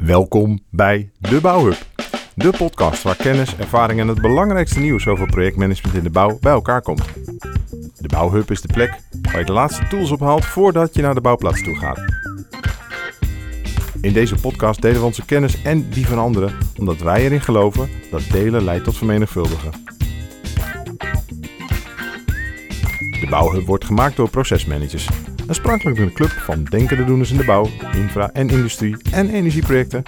Welkom bij De Bouwhub. De podcast waar kennis, ervaring en het belangrijkste nieuws over projectmanagement in de bouw bij elkaar komt. De Bouwhub is de plek waar je de laatste tools ophaalt voordat je naar de bouwplaats toe gaat. In deze podcast delen we onze kennis en die van anderen, omdat wij erin geloven dat delen leidt tot vermenigvuldigen. De Bouwhub wordt gemaakt door procesmanagers. Een sprankelende club van denkende doeners in de bouw, infra en industrie en energieprojecten.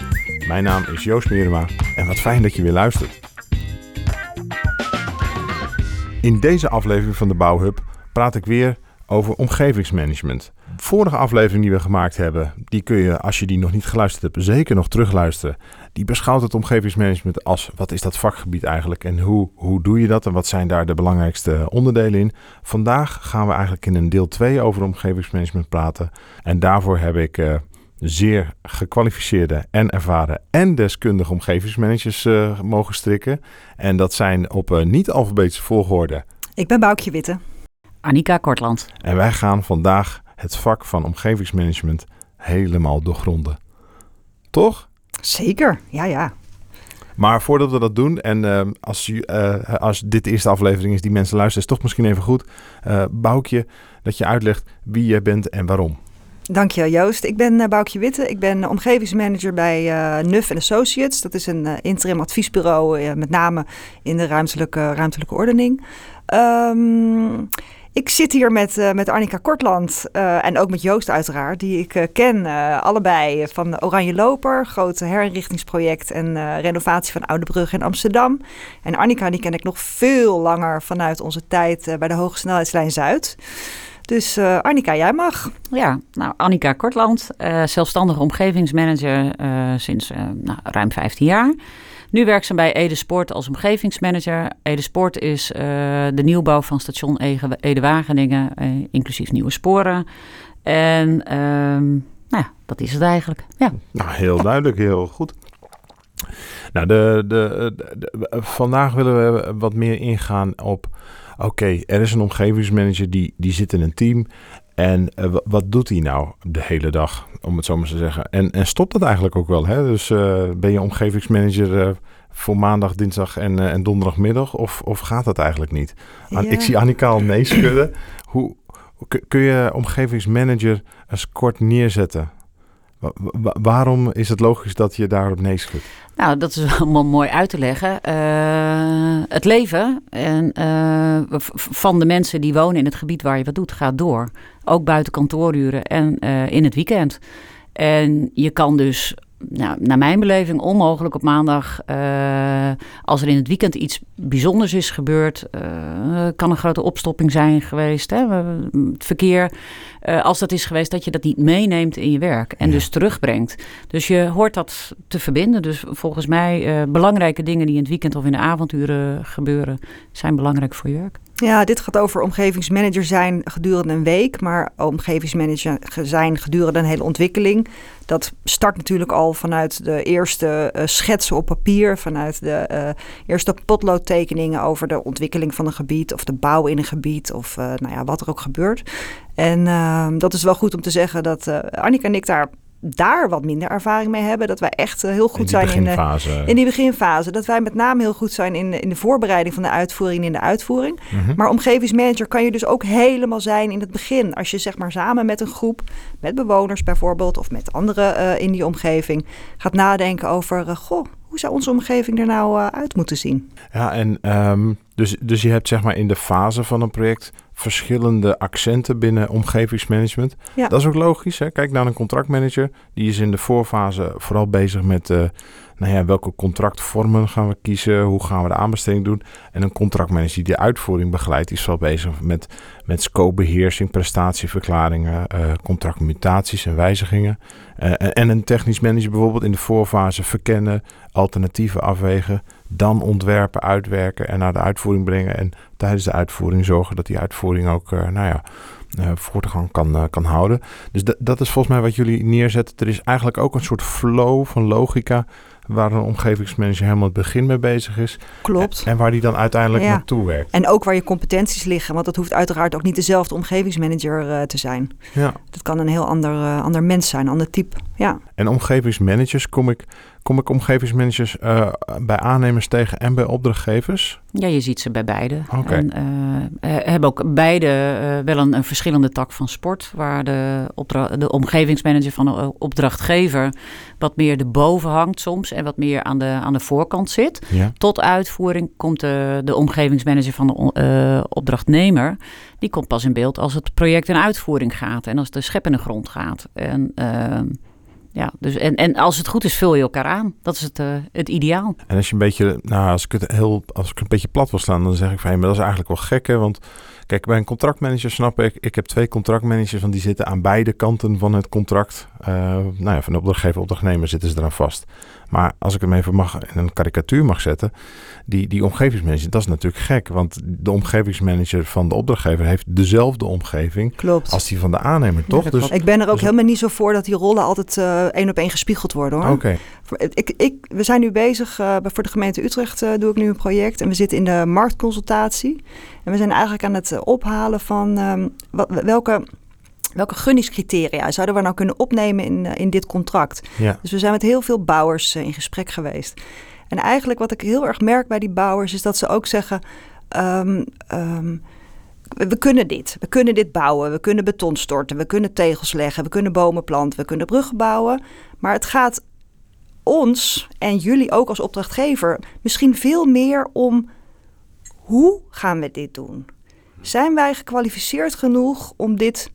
Mijn naam is Joost Meerema en wat fijn dat je weer luistert. In deze aflevering van de Bouwhub praat ik weer over omgevingsmanagement. Vorige aflevering die we gemaakt hebben, die kun je, als je die nog niet geluisterd hebt, zeker nog terugluisteren. Die beschouwt het omgevingsmanagement als wat is dat vakgebied eigenlijk en hoe, hoe doe je dat en wat zijn daar de belangrijkste onderdelen in. Vandaag gaan we eigenlijk in een deel 2 over omgevingsmanagement praten. En daarvoor heb ik uh, zeer gekwalificeerde en ervaren en deskundige omgevingsmanagers uh, mogen strikken. En dat zijn op uh, niet-alfabetische volgorde. Ik ben Boukje Witte. Annika Kortland. En wij gaan vandaag het vak van omgevingsmanagement helemaal doorgronden. Toch? Zeker, ja, ja. Maar voordat we dat doen, en uh, als, uh, als dit de eerste aflevering is die mensen luisteren, is toch misschien even goed, uh, Boukje, dat je uitlegt wie je bent en waarom. Dankjewel Joost. Ik ben uh, Boukje Witte. Ik ben omgevingsmanager bij uh, NUF Associates. Dat is een interim adviesbureau, met name in de ruimtelijke, ruimtelijke ordening. Um, ik zit hier met, uh, met Annika Kortland uh, en ook met Joost uiteraard, die ik uh, ken. allebei van Oranje Loper, groot herinrichtingsproject en renovatie van Oude Brug in Amsterdam. En Annika die ken ik nog veel langer vanuit onze tijd bij de Hogesnelheidslijn Zuid. Dus Annika, jij mag. Ja, nou Annika Kortland, zelfstandige omgevingsmanager sinds nou, ruim 15 jaar. Nu werkzaam bij Ede Sport als omgevingsmanager. Ede Sport is uh, de nieuwbouw van station Ede Wageningen, uh, inclusief nieuwe sporen. En um, nou ja, dat is het eigenlijk. Ja. Nou, heel duidelijk, heel goed. Nou, de, de, vandaag willen we wat meer ingaan op. Oké, er is een omgevingsmanager die, die zit in een team. En uh, wat doet hij nou de hele dag, om het zo maar te zeggen? En, en stopt dat eigenlijk ook wel? Hè? Dus uh, ben je omgevingsmanager uh, voor maandag, dinsdag en, en donderdagmiddag? Of, of gaat dat eigenlijk niet? Ja. Ik zie Annika al nee schudden. Hoe, kun je omgevingsmanager eens kort neerzetten? Wa waarom is het logisch dat je daarop nee schudt? Nou, dat is wel mooi uit te leggen. Uh, het leven en, uh, van de mensen die wonen in het gebied waar je wat doet, gaat door. Ook buiten kantooruren en uh, in het weekend. En je kan dus nou, naar mijn beleving onmogelijk op maandag. Als er in het weekend iets bijzonders is gebeurd, kan een grote opstopping zijn geweest. Hè? Het verkeer, uh, als dat is geweest, dat je dat niet meeneemt in je werk en ja. dus terugbrengt. Dus je hoort dat te verbinden. Dus volgens mij belangrijke dingen die in het weekend of in de avonturen gebeuren, zijn belangrijk voor je werk. Ja, dit gaat over omgevingsmanager zijn gedurende een week, maar omgevingsmanager zijn gedurende een hele ontwikkeling. Dat start natuurlijk al vanuit de eerste uh, schetsen op papier, vanuit de uh, eerste potloodtekeningen over de ontwikkeling van een gebied of de bouw in een gebied of uh, nou ja, wat er ook gebeurt. En ehm, dat is wel goed om te zeggen dat Annika en ik daar daar wat minder ervaring mee hebben. Dat wij echt uh, heel goed in zijn in, uh, in die beginfase. Dat wij met name heel goed zijn in, in de voorbereiding van de uitvoering en in de uitvoering. Mm -hmm. Maar omgevingsmanager kan je dus ook helemaal zijn in het begin. Als je zeg maar samen met een groep, met bewoners bijvoorbeeld... of met anderen uh, in die omgeving gaat nadenken over... goh, hoe zou onze omgeving er nou uh, uit moeten zien? Ja, en um, dus, dus je hebt zeg maar in de fase van een project verschillende accenten binnen omgevingsmanagement. Ja. Dat is ook logisch. Hè? Kijk naar een contractmanager. Die is in de voorfase vooral bezig met uh, nou ja, welke contractvormen gaan we kiezen, hoe gaan we de aanbesteding doen. En een contractmanager die de uitvoering begeleidt, is vooral bezig met, met scopebeheersing, prestatieverklaringen, uh, contractmutaties en wijzigingen. Uh, en een technisch manager bijvoorbeeld in de voorfase verkennen, alternatieven afwegen, dan ontwerpen, uitwerken en naar de uitvoering brengen. En tijdens de uitvoering zorgen dat die uitvoering ook, uh, nou ja, uh, voortgang kan, uh, kan houden. Dus dat is volgens mij wat jullie neerzetten. Er is eigenlijk ook een soort flow van logica waar een omgevingsmanager helemaal het begin mee bezig is. Klopt. En, waar die dan uiteindelijk ja. naartoe werkt. En ook waar je competenties liggen, want dat hoeft uiteraard ook niet dezelfde omgevingsmanager uh, te zijn. Ja. Dat kan een heel ander, uh, ander mens zijn, ander type. Ja. En omgevingsmanagers, kom ik, kom ik omgevingsmanagers uh, bij aannemers tegen en bij opdrachtgevers? Ja, je ziet ze bij beide. En uh, hebben ook beide uh, wel een, een, verschillende tak van sport, waar de, de omgevingsmanager van de opdrachtgever wat meer erboven hangt soms en wat meer aan de, aan de voorkant zit. Ja. Tot uitvoering komt de, de omgevingsmanager van de opdrachtnemer. Die komt pas in beeld als het project in uitvoering gaat en als de schep in de grond gaat. En ehm, ja, dus en, en als het goed is, vul je elkaar aan. Dat is het, uh, het ideaal. En als je een beetje, nou, als ik het heel, als ik een beetje plat wil staan, dan zeg ik van, hey, maar dat is eigenlijk wel gek? Want kijk, bij een contractmanager snap ik, ik heb twee contractmanagers, van die zitten aan beide kanten van het contract. Uh, nou ja, van de opdrachtgever, opdrachtnemer zitten ze eraan vast. Maar als ik hem even mag, in een karikatuur mag zetten, die, die omgevingsmanager, dat is natuurlijk gek. Want de omgevingsmanager van de opdrachtgever heeft dezelfde omgeving Klopt. als die van de aannemer, toch? dus, ik ben er ook dus- helemaal niet zo voor dat die rollen altijd uh, één op één gespiegeld worden hoor. Oké. Ik, ik, we zijn nu bezig, uh, voor de gemeente Utrecht uh, doe ik nu een project en we zitten in de marktconsultatie. En we zijn eigenlijk aan het ophalen van um, wat, welke welke gunningscriteria zouden we nou kunnen opnemen in, in dit contract? Ja. Dus we zijn met heel veel bouwers in gesprek geweest. En eigenlijk wat ik heel erg merk bij die bouwers is dat ze ook zeggen. Um, um, we kunnen dit. We kunnen dit bouwen. We kunnen beton storten. We kunnen tegels leggen. We kunnen bomen planten. We kunnen bruggen bouwen. Maar het gaat ons en jullie ook als opdrachtgever misschien veel meer om hoe gaan we dit doen? Zijn wij gekwalificeerd genoeg om dit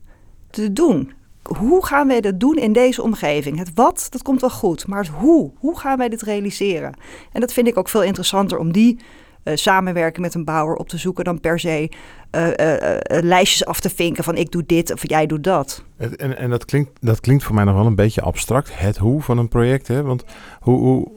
te doen? hoe gaan wij dat doen in deze omgeving? Het wat, dat komt wel goed, maar het hoe, hoe gaan wij dit realiseren? En dat vind ik ook veel interessanter om die uh, samenwerking met een bouwer op te zoeken dan per se uh, uh, lijstjes af te vinken van ik doe dit of jij doet dat. En, en dat, klinkt, dat klinkt voor mij nog wel een beetje abstract, het hoe van een project. Hè? Want hoe, hoe,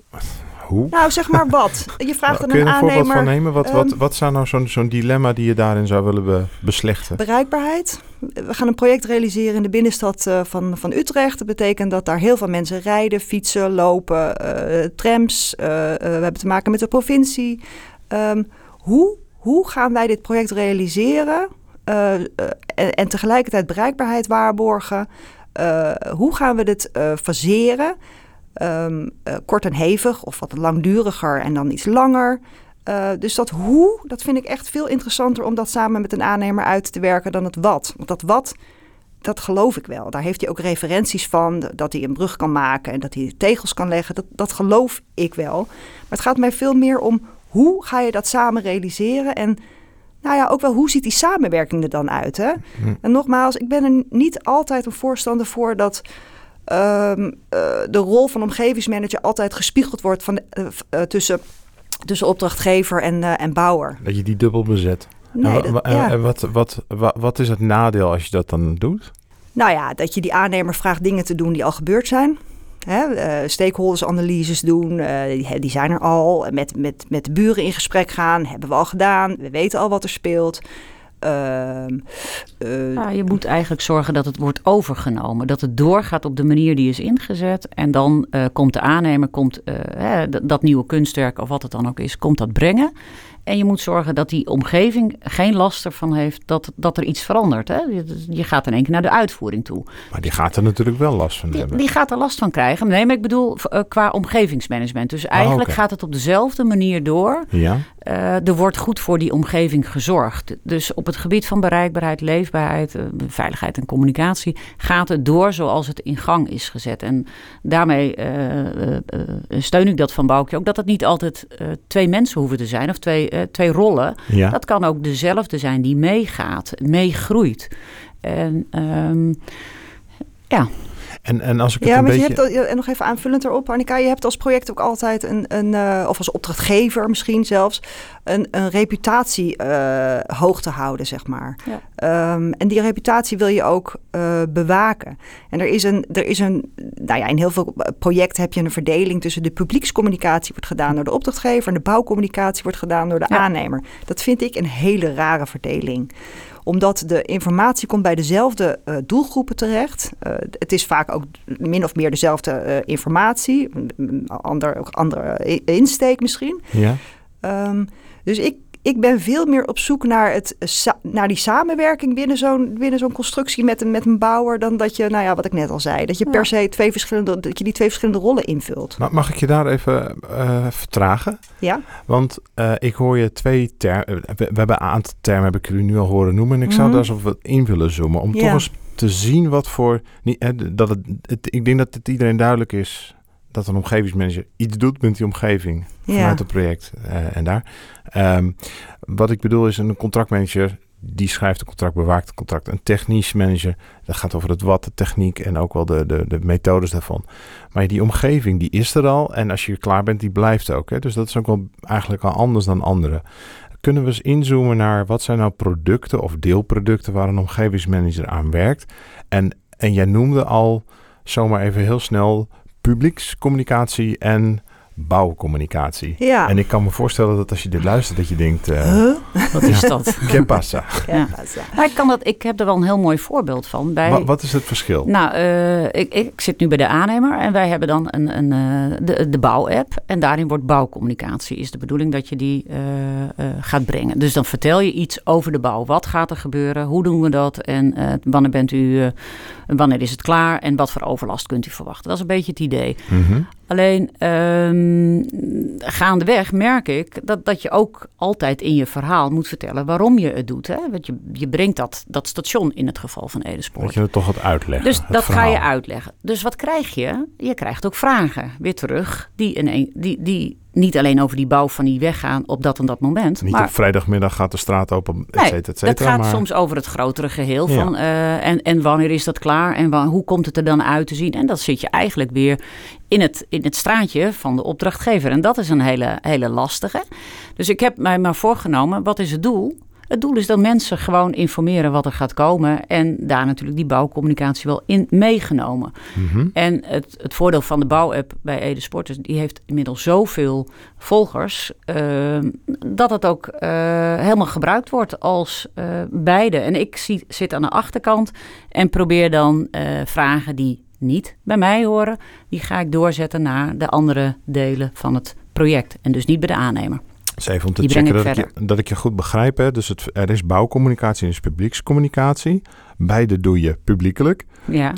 hoe? Nou, zeg maar wat. Je vraagt aan een, een aannemer... Kun je een voorbeeld van nemen? Wat, wat, ehm, wat zou nou zo'n zo'n dilemma die je daarin zou willen be beslechten? Bereikbaarheid. We gaan een project realiseren in de binnenstad uh, van, van Utrecht. Dat betekent dat daar heel veel mensen rijden, fietsen, lopen, uh, trams. Uh, we hebben te maken met de provincie. Um, hoe, hoe gaan wij dit project realiseren en, en, tegelijkertijd bereikbaarheid waarborgen? hoe gaan we dit faseren? Um, uh, kort en hevig of wat langduriger en dan iets langer. Uh, dus dat hoe, dat vind ik echt veel interessanter om dat samen met een aannemer uit te werken dan het wat. Want dat wat, dat geloof ik wel. Daar heeft hij ook referenties van, dat hij een brug kan maken en dat hij tegels kan leggen. Dat, dat geloof ik wel. Maar het gaat mij veel meer om hoe ga je dat samen realiseren en nou ja, ook wel hoe ziet die samenwerking er dan uit. Hè? Hm. En nogmaals, ik ben er niet altijd een voorstander voor dat um, de rol van omgevingsmanager altijd gespiegeld wordt van, uh, tussen, tussen opdrachtgever en, en bouwer. Dat je die dubbel bezet. Nee, en, dat, ja. en wat, wat, wat, wat is het nadeel als je dat dan doet? Nou ja, dat je die aannemer vraagt dingen te doen die al gebeurd zijn. Hè, stakeholders-analyses doen, uh, die, die, zijn er al. Met, met, met de buren in gesprek gaan, hebben we al gedaan. We weten al wat er speelt. Uh, uh, je moet eigenlijk zorgen dat het wordt overgenomen. Dat het doorgaat op de manier die is ingezet. En dan uh, komt de aannemer, komt, hè, dat nieuwe kunstwerk of wat het dan ook is, komt dat brengen. En je moet zorgen dat die omgeving geen last ervan heeft dat, dat er iets verandert. Hè? Je, gaat in één keer naar de uitvoering toe. Maar die gaat er natuurlijk wel last van hebben. Die gaat er last van krijgen. Nee, maar ik bedoel uh, qua omgevingsmanagement. Dus eigenlijk oh, gaat het op dezelfde manier door. Ja. Uh, er wordt goed voor die omgeving gezorgd. Dus op het gebied van bereikbaarheid, leefbaarheid, uh, veiligheid en communicatie gaat het door zoals het in gang is gezet. En daarmee steun ik dat van Boukje ook, dat het niet altijd twee mensen hoeven te zijn of twee uh, twee rollen. Ja. Dat kan ook dezelfde zijn die meegaat, meegroeit. En um, ja. En, en als ik het ja, een maar beetje... je hebt en nog even aanvullend erop, Annika. Je hebt als project ook altijd een, een uh, of als opdrachtgever misschien zelfs, een, een reputatie uh, hoog te houden, zeg maar. Ja. Um, en die reputatie wil je ook uh, bewaken. En er is een, er is een, nou ja, in heel veel projecten heb je een verdeling tussen de publiekscommunicatie wordt gedaan door de opdrachtgever en de bouwcommunicatie wordt gedaan door de ja. aannemer. Dat vind ik een hele rare verdeling omdat de informatie komt bij dezelfde uh, doelgroepen terecht. Uh, het is vaak ook min of meer dezelfde uh, informatie. Ander, andere insteek misschien. Ja. Um, dus ik, ik ben veel meer op zoek naar, het, naar die samenwerking binnen zo'n binnen zo'n constructie met een, met een bouwer. Dan dat je, nou ja, wat ik net al zei. Dat je per se twee verschillende, dat je die twee verschillende rollen invult. Maar mag ik je daar even uh, vertragen? Ja. Want uh, ik hoor je twee termen. We, we, hebben een aantal termen, heb ik jullie nu al horen noemen. En ik zou mm -hmm. daar eens wat in willen zoomen. Om ja. toch eens te zien wat voor. Dat het, het, ik denk dat het iedereen duidelijk is dat een omgevingsmanager iets doet met die omgeving vanuit het project uh, en daar. Um, wat ik bedoel is een contractmanager die schrijft een contract, bewaakt het contract. Een technisch manager, dat gaat over het wat, de techniek en ook wel de, de, de methodes daarvan. Maar die omgeving, die is er al. En als je klaar bent, die blijft ook. Hè? Dus dat is ook wel eigenlijk al anders dan anderen. Kunnen we eens inzoomen naar wat zijn nou producten of deelproducten waar een omgevingsmanager aan werkt? En, en jij noemde al zomaar even heel snel publiekscommunicatie en bouwcommunicatie. Ja. En ik kan me voorstellen dat als je dit luistert, dat je denkt... Uh, huh? Wat is dat? Que pasa? Ja. Nou, ik, kan dat, ik heb er wel een heel mooi voorbeeld van. Bij, wat, wat is het verschil? Nou, uh, ik, ik zit nu bij de aannemer en wij hebben dan een, een, uh, de, de bouwapp. En daarin wordt bouwcommunicatie. Is de bedoeling dat je die gaat brengen. Dus dan vertel je iets over de bouw. Wat gaat er gebeuren? Hoe doen we dat? En wanneer bent u... wanneer is het klaar? En wat voor overlast kunt u verwachten? Dat is een beetje het idee. Mm -hmm. Alleen um, gaandeweg merk ik dat, dat je ook altijd in je verhaal moet vertellen waarom je het doet. Hè? Want je, je brengt dat, dat station in het geval van Edespoort. Dat je het toch wat uitleggen. Dus dat verhaal. ga je uitleggen. Dus wat krijg je? Je krijgt ook vragen weer terug die, in een, die, die niet alleen over die bouw van die weg gaan op dat en dat moment. Niet maar, op vrijdagmiddag gaat de straat open, et cetera, et cetera. Het gaat maar... soms over het grotere geheel van uh, en, en wanneer is dat klaar en hoe komt het er dan uit te zien. En dat zit je eigenlijk weer in het, in het straatje van de opdrachtgever. En dat is een hele, hele lastige. Dus ik heb mij maar voorgenomen, wat is het doel? Het doel is dat mensen gewoon informeren wat er gaat komen. En daar natuurlijk die bouwcommunicatie wel in meegenomen. Mm -hmm. En het, het voordeel van de bouwapp bij Ede Sporters, die heeft inmiddels zoveel volgers. Uh, dat het ook uh, helemaal gebruikt wordt als uh, beide. En ik zie, zit aan de achterkant en probeer dan vragen die niet bij mij horen, die ga ik doorzetten naar de andere delen van het project. En dus niet bij de aannemer. Dus even om te Die checken dat ik, je, dat ik, je, goed begrijp. Hè? Dus het, er is bouwcommunicatie en er is publiekscommunicatie. Beide doe je publiekelijk. Ja.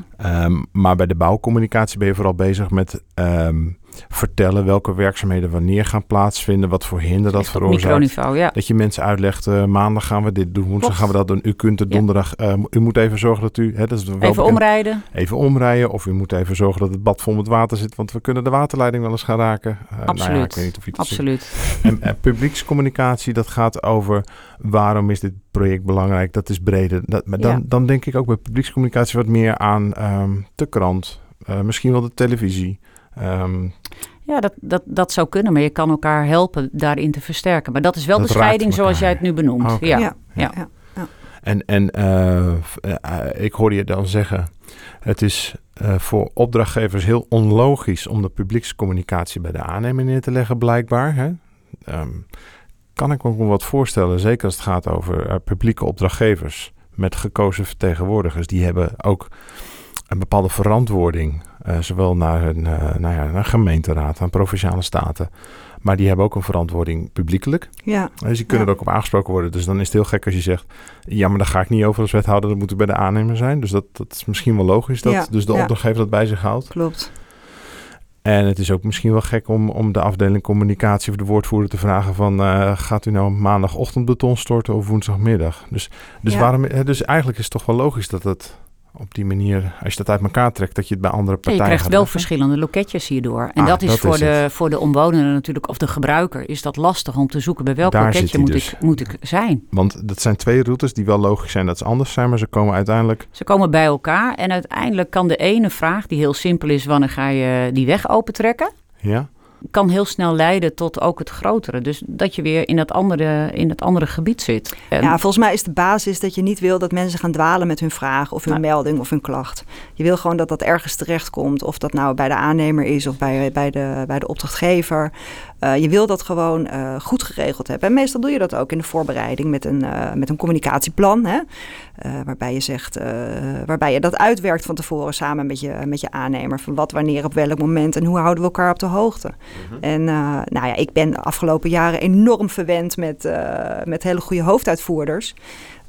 Um, maar bij de bouwcommunicatie ben je vooral bezig met um, vertellen welke werkzaamheden wanneer gaan plaatsvinden, wat voor hinder dat veroorzaakt. Ja. Dat je mensen uitlegt, uh, maandag gaan we dit doen, woensdag gaan we dat doen. U kunt het donderdag, uh, u moet even zorgen dat u... Hè, dat is wel even bekend, omrijden. Even omrijden of u moet even zorgen dat het bad vol met water zit, want we kunnen de waterleiding wel eens gaan raken. Uh, Absoluut. Nou ja, ik weet niet of het Absoluut. En, en publiekscommunicatie, dat gaat over waarom is dit project belangrijk, dat is breder. Dat, maar dan, ja. dan denk ik ook bij publiekscommunicatie wat meer aan um, de krant, uh, misschien wel de televisie. Um, ja, dat, dat, dat zou kunnen, maar je kan elkaar helpen daarin te versterken. Maar dat is wel dat de scheiding zoals jij het nu benoemt. Okay. ja. Ja, ja. ja, ja. En, en uh, uh, ik hoorde je dan zeggen, het is uh, voor opdrachtgevers heel onlogisch om de publiekscommunicatie bij de aannemer neer te leggen, blijkbaar. Hè? Um, kan ik me ook wat voorstellen, zeker als het gaat over publieke opdrachtgevers met gekozen vertegenwoordigers. Die hebben ook een bepaalde verantwoording, uh, zowel naar een uh, nou ja, naar gemeenteraad, aan provinciale staten. Maar die hebben ook een verantwoording publiekelijk. Ja. Dus die kunnen ja. er ook op aangesproken worden. Dus dan is het heel gek als je zegt... ja, maar daar ga ik niet over als wethouder. Dat moet ik bij de aannemer zijn. Dus dat, dat is misschien wel logisch dat ja. dus de opdrachtgever dat bij zich houdt. Klopt. En het is ook misschien wel gek om, om de afdeling communicatie of de woordvoerder te vragen van... Uh, gaat u nou maandagochtend beton storten of woensdagmiddag? Dus, dus, waarom, dus eigenlijk is het toch wel logisch dat het op die manier... als je dat uit elkaar trekt, dat je het bij andere Ja, partijen je krijgt wel leggen. verschillende loketjes hierdoor. En Ah, dat is, dat voor, is de, het. voor de omwonenden natuurlijk, of de gebruiker, is dat lastig om te zoeken bij welk Daar loketje moet, dus. ik, moet ik zijn. Want dat zijn twee routes die wel logisch zijn dat ze anders zijn... maar ze komen uiteindelijk... Ze komen bij elkaar en uiteindelijk kan de ene vraag, die heel simpel is, wanneer ga je die weg opentrekken? Ja, kan heel snel leiden tot ook het grotere. Dus dat je weer in het andere, in het andere gebied zit. En Ja, volgens mij is de basis dat je niet wil dat mensen gaan dwalen met hun vraag of hun melding of hun klacht. Je wil gewoon dat dat ergens terechtkomt. Of dat nou bij de aannemer is of bij, bij, de, bij de opdrachtgever. Uh, je wil dat gewoon goed geregeld hebben. En meestal doe je dat ook in de voorbereiding met een, met een communicatieplan. Hè? waarbij je zegt, waarbij je dat uitwerkt van tevoren samen met je, met je aannemer. Van wat, wanneer, op welk moment en hoe houden we elkaar op de hoogte. Mhm. En nou ja, ik ben de afgelopen jaren enorm verwend met, met hele goede hoofduitvoerders.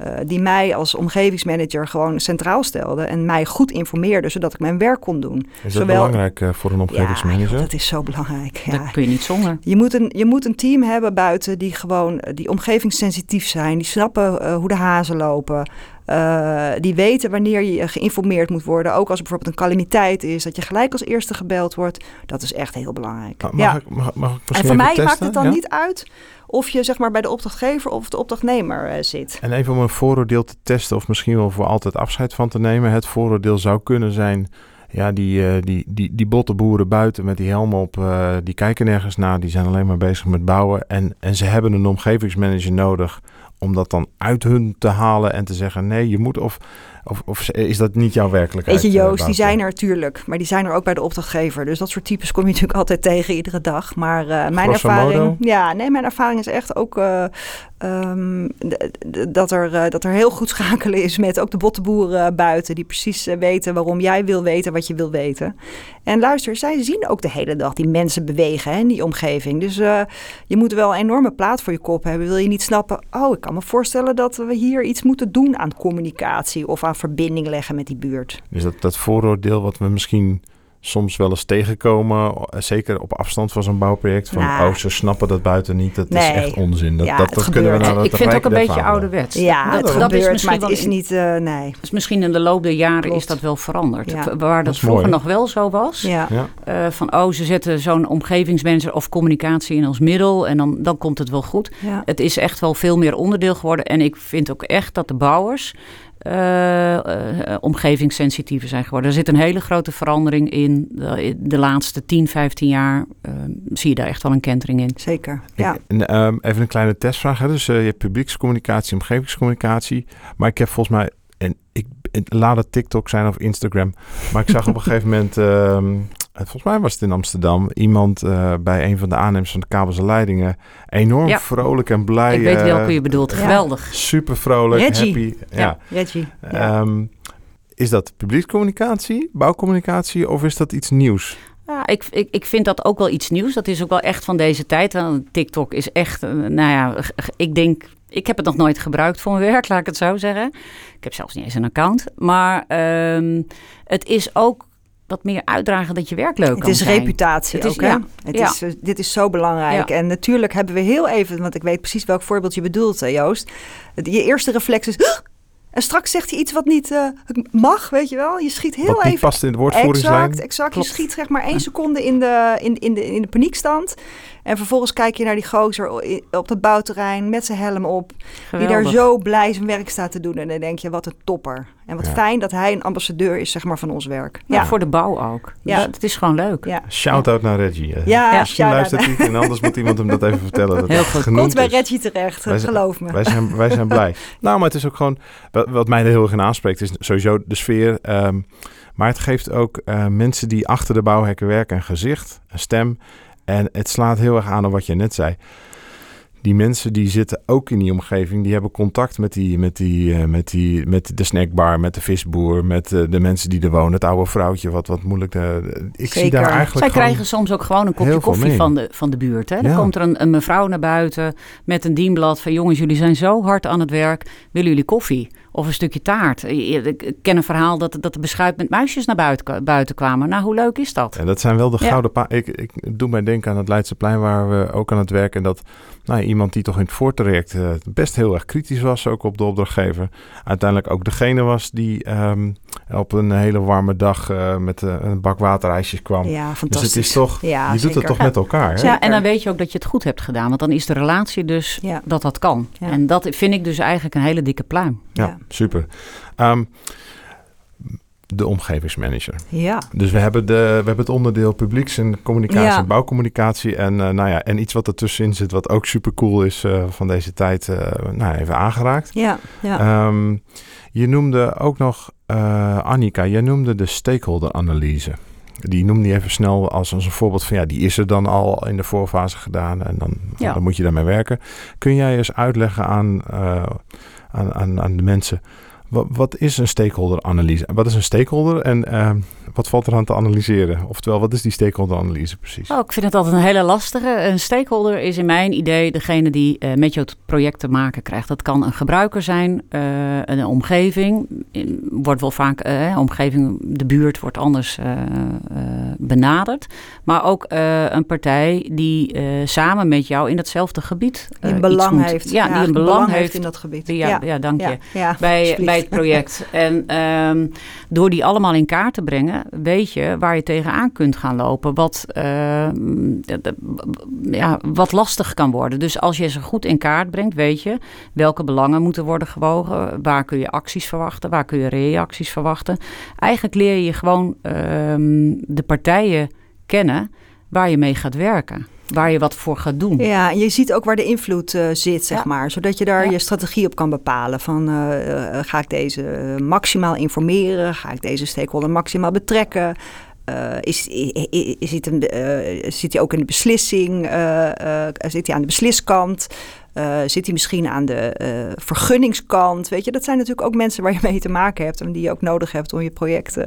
Uh, die mij als omgevingsmanager gewoon centraal stelde en mij goed informeerde, zodat ik mijn werk kon doen. Is dat belangrijk uh, voor een omgevingsmanager? Ja, dat is zo belangrijk. Ja. Dat kun je niet zonder. Je moet, een, je moet een team hebben buiten die gewoon eh, die omgevingssensitief zijn, die snappen uh, hoe de hazen lopen. Uh, die weten wanneer je geïnformeerd moet worden. Ook als er bijvoorbeeld een calamiteit is, dat je gelijk als eerste gebeld wordt. Dat is echt heel belangrijk. Mag, ja. ik, mag, mag ik en voor mij maakt het dan niet uit of je zeg maar bij de opdrachtgever of de opdrachtnemer uh, zit. En even om een vooroordeel te testen of misschien wel voor altijd afscheid van te nemen. Het vooroordeel zou kunnen zijn, ja, die, uh, die, die, die botte boeren buiten met die helm op, die kijken nergens naar. Die zijn alleen maar bezig met bouwen. En, en ze hebben een omgevingsmanager nodig om dat dan uit hun te halen en te zeggen: nee, je moet of of, of is dat niet jouw werkelijkheid? Weet je, Joost, uh, die zijn er natuurlijk. Maar die zijn er ook bij de opdrachtgever. Dus dat soort types kom je natuurlijk altijd tegen iedere dag. Maar uh, mijn ervaring. Ja, nee, mijn ervaring is echt ook uh, um, dat, er, dat er heel goed schakelen is met ook de bottenboeren buiten. Die precies weten waarom jij wil weten wat je wil weten. En luister, zij zien ook de hele dag die mensen bewegen hè, in die omgeving. Dus je moet wel een enorme plaat voor je kop hebben. Wil je niet snappen, oh, ik kan me voorstellen dat we hier iets moeten doen aan communicatie of aan verbinding leggen met die buurt. Is dat dat vooroordeel wat we misschien soms wel eens tegenkomen, eh, zeker op afstand van zo'n bouwproject, van nou, oh, ze snappen dat buiten niet, dat is echt onzin. Dat, ja, dat, dat kunnen we nou, Ik vind het ook een beetje ouderwets. Ja, dat, het gebeurt, is maar het is niet, uh, nee. Dus misschien in de loop der jaren is dat wel veranderd. Ja. Waar dat, vroeger nog wel zo was, ja. Uh, van oh, ze zetten zo'n omgevingsmanager of communicatie in als middel en dan, dan komt het wel goed. Het is echt wel veel meer onderdeel geworden en ik vind ook echt dat de bouwers omgevingssensitiever zijn geworden. Er zit een hele grote verandering in. De, de laatste 10, 15 jaar uh, zie je daar echt wel een kentering in. Zeker, ja. En, um, even een kleine testvraag. Hè? Dus je hebt publiekscommunicatie, omgevingscommunicatie. Maar ik heb volgens mij, en ik, laat het TikTok zijn of Instagram. Maar ik zag op een gegeven moment... Um, volgens mij was het in Amsterdam, iemand uh, bij een van de aannemers van de kabels en leidingen. Enorm ja. vrolijk en blij. Ik weet welke je bedoelt. Ja. Geweldig. Super vrolijk, Reggie. happy. Ja, Reggie. Um, is dat publiekscommunicatie, bouwcommunicatie of is dat iets nieuws? Ja, ik, ik, ik vind dat ook wel iets nieuws. Dat is ook wel echt van deze tijd. TikTok is echt, uh, nou ja, ik denk ik heb het nog nooit gebruikt voor mijn werk, laat ik het zo zeggen. Ik heb zelfs niet eens een account. Maar um, het is ook wat meer uitdragen dat je werk leuk het is reputatie het ook, is, ja. Het Is, uh, dit is zo belangrijk. Ja. En natuurlijk hebben we heel even, want ik weet precies welk voorbeeld je bedoelt, Joost. Je eerste reflex is... En straks zegt hij iets wat niet uh, mag, weet je wel. Je schiet heel wat even. past in de woordvoeringslijn. Exact, exact. Klopt. Je schiet zeg maar één seconde in de, in, in, de, in de paniekstand. En vervolgens kijk je naar die gozer op het bouwterrein met zijn helm op. Die daar zo blij zijn werk staat te doen. En dan denk je, wat een topper. En wat fijn dat hij een ambassadeur is zeg maar, van ons werk. Ja, voor de bouw ook. Ja. Dus het is gewoon leuk. Ja. Shout-out naar Reggie. Ja, Misschien luistert hij en anders moet iemand hem dat even vertellen. Dat Heel goed. Komt bij Reggie terecht, wij geloof me. Wij zijn, wij zijn blij. nou, maar het is ook gewoon... Wat mij er heel erg in aanspreekt is sowieso de sfeer... Um, maar het geeft ook uh, mensen die achter de bouwhekken werken een gezicht, een stem. En het slaat heel erg aan op wat je net zei. Die mensen die zitten ook in die omgeving, die hebben contact met, die, met, die, uh, met, die, met de snackbar, met de visboer, met uh, de mensen die er wonen. Het oude vrouwtje, wat, wat moeilijk. Ik Zeker. zie daar eigenlijk. Zij krijgen soms ook gewoon een kopje koffie van de, van de buurt. Hè? Ja. Dan komt er een, een mevrouw naar buiten met een dienblad van: jongens, jullie zijn zo hard aan het werk. Willen jullie koffie? Of een stukje taart. Ik ken een verhaal dat, dat de beschuit met muisjes naar buiten, buiten kwamen. Nou, hoe leuk is dat? En dat zijn wel de gouden ja. Ik, ik doe mij denken aan het Leidseplein waar we ook aan het werken. En dat nou, iemand die toch in het voortraject uh, best heel erg kritisch was, ook op de opdrachtgever. Uiteindelijk ook degene was die um, op een hele warme dag uh, met uh, een bak waterijsjes kwam. Ja, fantastisch. Dus het is toch, ja, je doet het toch met elkaar. Hè? Ja, en dan weet je ook dat je het goed hebt gedaan. Want dan is de relatie dus ja. dat dat kan. Ja. En dat vind ik dus eigenlijk een hele dikke pluim. Ja, super. Um, de omgevingsmanager. Ja. Dus we hebben, de, we hebben het onderdeel publieks- en communicatie ja. en bouwcommunicatie. En, uh, nou ja, en iets wat ertussenin zit, wat ook super cool is uh, van deze tijd, uh, nou, even aangeraakt. Ja, ja. Um, je noemde ook nog, Annika, jij noemde de stakeholder-analyse. die noemde die even snel als, als een voorbeeld van ja, die is er dan al in de voorfase gedaan en dan, dan moet je daarmee werken. Kun jij eens uitleggen aan, aan, aan, aan de mensen wat, wat is een stakeholder-analyse? Wat is een stakeholder en uh, wat valt er aan te analyseren? Oftewel, wat is die stakeholder-analyse precies? Oh, ik vind het altijd een hele lastige. Een stakeholder is in mijn idee degene die uh, met het project te maken krijgt. Dat kan een gebruiker zijn, uh, een omgeving. Wordt wel vaak, omgeving, de buurt wordt anders benaderd. Maar ook een partij die samen met jou in datzelfde gebied die een belang heeft. Ja, die een belang, heeft in dat gebied. Ja, ja. ja dank je. bij, bij project. en um, door die allemaal in kaart te brengen, weet je waar je tegenaan kunt gaan lopen. Wat, uh, ja, wat lastig kan worden. Dus als je ze goed in kaart brengt, weet je welke belangen moeten worden gewogen. Waar kun je acties verwachten? Waar kun je reacties verwachten? Eigenlijk leer je gewoon uh, de partijen kennen waar je mee gaat werken waar je wat voor gaat doen. Ja, en je ziet ook waar de invloed uh, zit, zeg maar. Zodat je daar je strategie op kan bepalen. Van uh, ga ik deze maximaal informeren? Ga ik deze stakeholder maximaal betrekken? Uh, is, is, is, het een, zit hij ook in de beslissing? zit hij aan de besliskant? Uh, zit hij misschien aan de uh, vergunningskant? Weet je, dat zijn natuurlijk ook mensen waar je mee te maken hebt en die je ook nodig hebt om je project uh,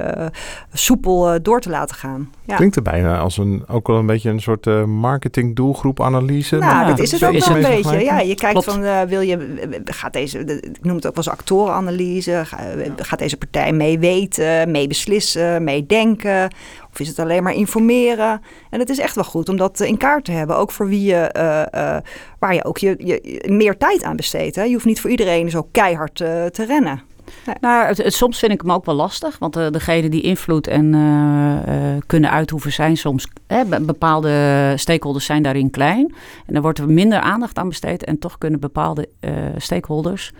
soepel door te laten gaan. Ja. Klinkt er bijna als een, ook wel een beetje een soort marketing doelgroep-analyse. Nou, nou, dat is het ook wel een beetje. Ja, je kijkt Klopt. van, wil je, gaat deze, ik noem het ook wel eens actorenanalyse, gaat deze partij mee weten, mee beslissen, mee denken? Of is het alleen maar informeren? En het is echt wel goed om dat in kaart te hebben. Ook voor wie je, uh, uh, waar je ook je, je, meer tijd aan besteedt. Hè? Je hoeft niet voor iedereen zo keihard te rennen. Nou, het, soms vind ik hem ook wel lastig. Want uh, degene die invloed en kunnen uitoefenen zijn soms... bepaalde stakeholders zijn daarin klein. En dan wordt er minder aandacht aan besteed. En toch kunnen bepaalde stakeholders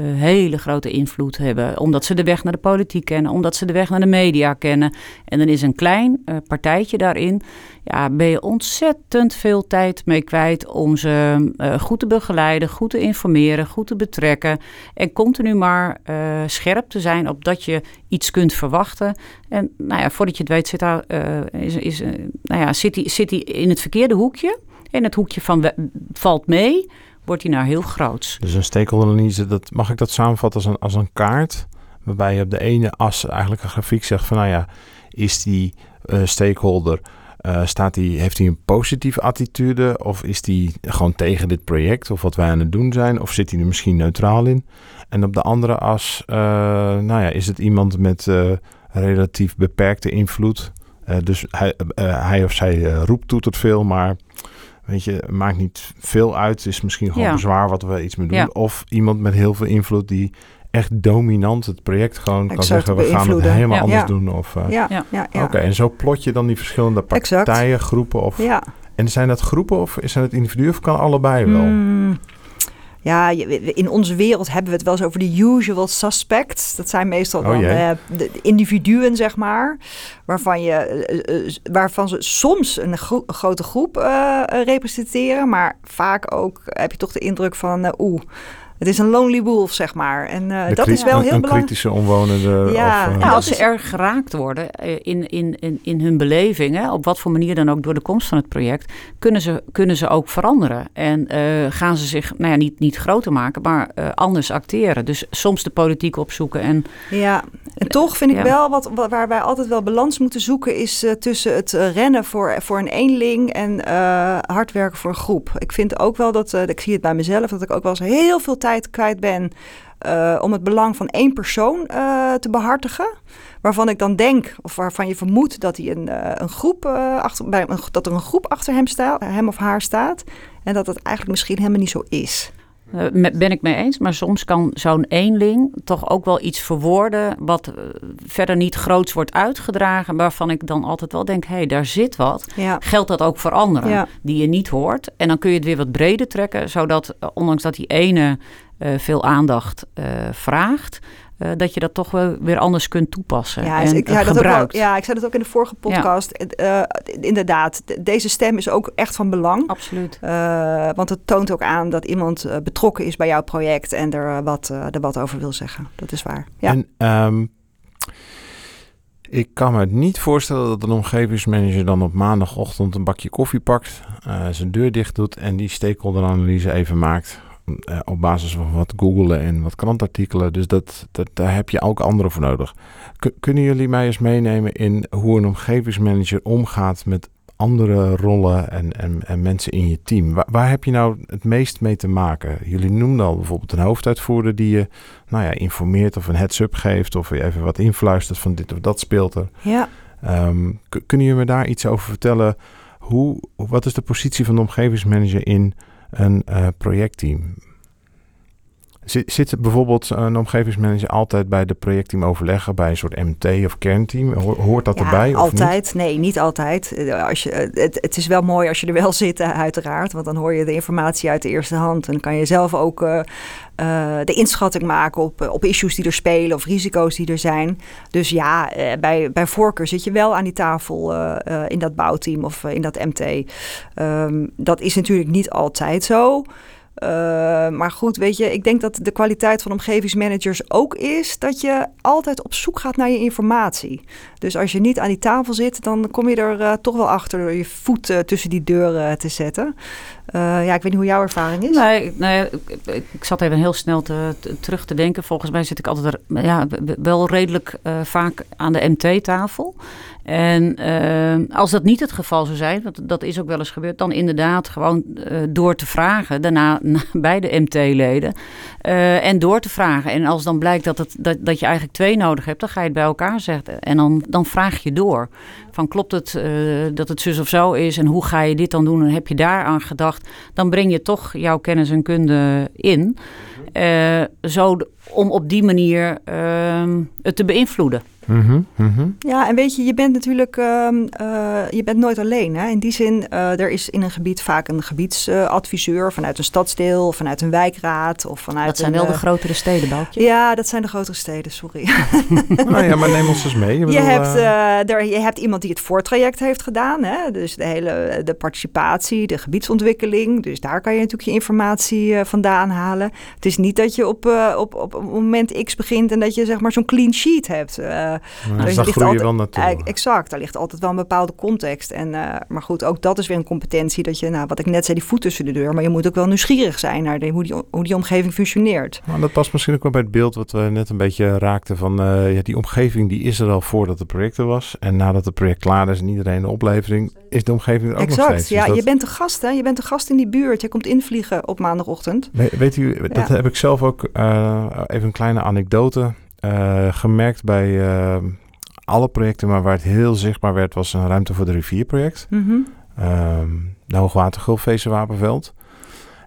uh, hele grote invloed hebben. Omdat ze de weg naar de politiek kennen, omdat ze de weg naar de media kennen. En dan is een klein uh, partijtje daarin. Ja, ben je ontzettend veel tijd mee kwijt om ze uh, goed te begeleiden, goed te informeren, goed te betrekken. En continu maar scherp te zijn op dat je iets kunt verwachten. En nou ja, voordat je het weet, zit, daar, is, is, nou ja, zit, hij, zit hij in het verkeerde hoekje. In het hoekje van valt mee wordt hij nou heel groot. Dus een stakeholder dat, mag ik dat samenvatten als een, als een kaart? Waarbij je op de ene as eigenlijk een grafiek zegt van nou ja, is die uh, stakeholder, uh, staat die, heeft hij een positieve attitude of is die gewoon tegen dit project of wat wij aan het doen zijn of zit hij er misschien neutraal in? En op de andere as, uh, nou ja, is het iemand met relatief beperkte invloed? dus hij, hij of zij roept toetert veel, maar Weet je, maakt niet veel uit. Het is misschien gewoon zwaar wat we iets mee doen. Of iemand met heel veel invloed die echt dominant het project gewoon kan zeggen... we gaan het helemaal anders doen. Of, uh, ja. Ja. Oké, en zo plot je dan die verschillende partijen, exact. groepen of... Ja. En zijn dat groepen of zijn het individuen of kan allebei wel? Mm. Ja, in onze wereld hebben we het wel eens over de usual suspects. Dat zijn meestal oh, dan uh, de individuen, zeg maar. Waarvan, je, uh, waarvan ze soms een, gro een grote groep representeren. Maar vaak ook heb je toch de indruk van... oeh, het is een lonely wolf, zeg maar. En uh, dat is wel heel belangrijk. kritische omwonende. Ja, of, uh, nou, als ze erg geraakt worden eh, in, in, in, in hun beleving, hè, op wat voor manier dan ook door de komst van het project, kunnen ze, kunnen ze ook veranderen. En uh, gaan ze zich, nou ja, niet, niet groter maken, maar uh, anders acteren. Dus soms de politiek opzoeken. En, ja, en toch vind ik ja. wel, wat, waar wij altijd wel balans moeten zoeken, is tussen het rennen voor, voor een eenling en hard werken voor een groep. Ik vind ook wel dat, ik zie het bij mezelf, dat ik ook wel eens heel veel tijd kwijt ben uh, om het belang van één persoon uh, te behartigen. Waarvan ik dan denk, of waarvan je vermoedt dat, hij een, uh, een groep, achter, bij, dat er een groep achter hem, staat, hem of haar staat. En dat het eigenlijk misschien helemaal niet zo is. Ben ik mee eens, maar soms kan zo'n eenling toch ook wel iets verwoorden wat verder niet groots wordt uitgedragen, waarvan ik dan altijd wel denk, hé, hey, daar zit wat. Ja. Geldt dat ook voor anderen ja. die je niet hoort? En dan kun je het weer wat breder trekken, zodat ondanks dat die ene uh, veel aandacht uh, vraagt. Uh, dat je dat toch wel weer anders kunt toepassen. Ja, en, ik, ja, dat ook ja, ik zei dat ook in de vorige podcast. Ja. inderdaad, deze stem is ook echt van belang. Absoluut. want het toont ook aan dat iemand betrokken is bij jouw project en er wat, er wat over wil zeggen. Dat is waar. Ja. En um, Ik kan me niet voorstellen dat een omgevingsmanager dan op maandagochtend een bakje koffie pakt, uh, zijn deur dicht doet en die stakeholder-analyse even maakt. Uh, op basis van wat googelen en wat krantartikelen. Dus dat, dat, daar heb je ook anderen voor nodig. kunnen jullie mij eens meenemen in hoe een omgevingsmanager omgaat met andere rollen en, en, en mensen in je team. Waar, waar, heb je nou het meest mee te maken? Jullie noemden al bijvoorbeeld een hoofduitvoerder die je nou ja, informeert of een heads-up geeft of je even wat influistert van dit of dat speelt er. Ja. Um, kunnen jullie me daar iets over vertellen? Hoe, wat is de positie van de omgevingsmanager in een uh, projectteam? Zit, zit bijvoorbeeld een omgevingsmanager altijd bij de projectteam overleggen bij een soort MT of kernteam? Hoort dat erbij? Altijd. Niet? Nee, niet altijd. Eh, als je, eh, het, het, is wel mooi als je er wel zit, uiteraard. Want dan hoor je de informatie uit de eerste hand. En kan je zelf ook uh, de inschatting maken op, op issues die er spelen of risico's die er zijn. Dus ja, bij, bij voorkeur zit je wel aan die tafel in dat bouwteam of in dat MT. Um, ehm, dat is natuurlijk niet altijd zo. Uh, maar goed, weet je, ik denk dat de kwaliteit van omgevingsmanagers ook is dat je altijd op zoek gaat naar je informatie. Dus als je niet aan die tafel zit, dan kom je er uh, toch wel achter door je voet uh, tussen die deuren te zetten. Ja, ik weet niet hoe jouw ervaring is. Nee, nee ik, ik zat even heel snel te, te, terug te denken. Volgens mij zit ik altijd er, ja, wel redelijk vaak aan de MT-tafel. En uh, als dat niet het geval zou zijn, want dat is ook wel eens gebeurd, dan inderdaad gewoon door te vragen, daarna bij de MT-leden, en door te vragen. En als dan blijkt dat, het, dat, dat je eigenlijk twee nodig hebt, dan ga je het bij elkaar zetten. En dan, dan vraag je door. Van klopt het dat het zus of zo is en hoe ga je dit dan doen en heb je daar aan Dan breng je toch jouw kennis en kunde in, zo om op die manier ehm, het te beïnvloeden. Mm -hmm, Ja, en weet je, je bent natuurlijk uh, uh, je bent nooit alleen. Hè? In die zin, uh, er is in een gebied vaak een gebiedsadviseur vanuit een stadsdeel, vanuit een wijkraad of vanuit. Dat zijn een, wel de grotere steden, Boukje. Ja, dat zijn de grotere steden, sorry. nou ja, maar neem ons eens mee. Je, je hebt, er, je hebt iemand die het voortraject heeft gedaan, hè? dus de hele de participatie, de gebiedsontwikkeling. Dus daar kan je natuurlijk je informatie vandaan halen. Het is niet dat je op, op, op, moment X begint en dat je zeg maar zo'n clean sheet hebt. Uh, dus daar groei je wel naartoe. exact, daar ligt altijd wel een bepaalde context. En, uh, maar goed, ook dat is weer een competentie dat je, nou, wat ik net zei, die voet tussen de deur. Maar je moet ook wel nieuwsgierig zijn naar de, hoe, die, hoe die omgeving functioneert. Maar dat past misschien ook wel bij het beeld wat we net een beetje raakten van uh, ja, die omgeving die is er al voordat het project er was. En nadat het project klaar is en iedereen de oplevering, is de omgeving er ook exact, nog steeds. ja, dus je bent de gast, hè? Je bent de gast in die buurt. Je komt invliegen op maandagochtend. We, weet u, dat ja. Heb ik zelf ook even een kleine anekdote uh, gemerkt bij uh, alle projecten, maar waar het heel zichtbaar werd, was een ruimte voor de rivierproject. Mm -hmm. um, de Hoogwatergulf Wapenveld.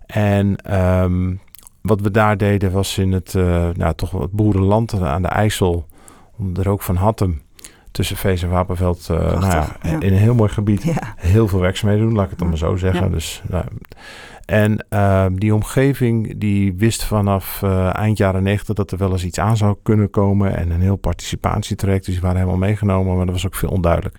En um, wat we daar deden was in het, uh, nou, toch het boerenland aan de IJssel, om er ook van Hattem tussen Vees en Wapenveld, nou ja, ja. in een heel mooi gebied, ja. heel veel werkzaamheden doen, laat ik het dan maar zo zeggen. Dus nou, en uh, die omgeving die wist vanaf uh, eind jaren 90 dat er wel eens iets aan zou kunnen komen. En een heel participatietraject. Dus die waren helemaal meegenomen, maar dat was ook veel onduidelijk.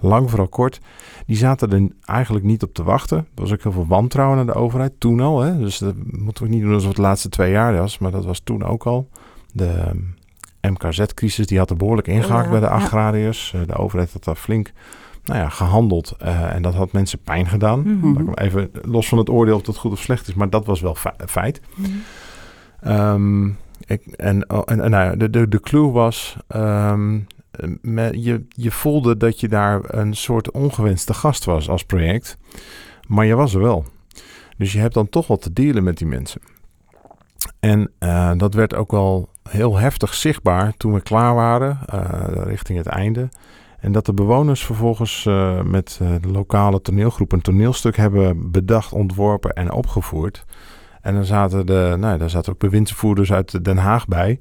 Lang vooral kort. Die zaten er eigenlijk niet op te wachten. Er was ook heel veel wantrouwen naar de overheid. Toen al. Hè? Dus dat moeten we niet doen alsof het de laatste twee jaar was. Maar dat was toen ook al. De MKZ-crisis die had er behoorlijk ingehaakt ja, bij de agrariërs. Ja. De overheid had daar flink nou ja, gehandeld. Uh, en dat had mensen pijn gedaan. Mhm. Mm -hmm. Even los van het oordeel of dat goed of slecht is, maar dat was wel feit. Mm -hmm. um, ik, en en, en nou ja, de, de, de clue was, um, me, je, je voelde dat je daar een soort ongewenste gast was als project, maar je was er wel. Dus je hebt dan toch wat te dealen met die mensen. En uh, dat werd ook wel heel heftig zichtbaar toen we klaar waren, uh, richting het einde. En dat de bewoners vervolgens uh, met uh, de lokale toneelgroep een toneelstuk hebben bedacht, ontworpen en opgevoerd. En dan zaten, de, nou, daar zaten ook bewindsvoerders uit Den Haag bij.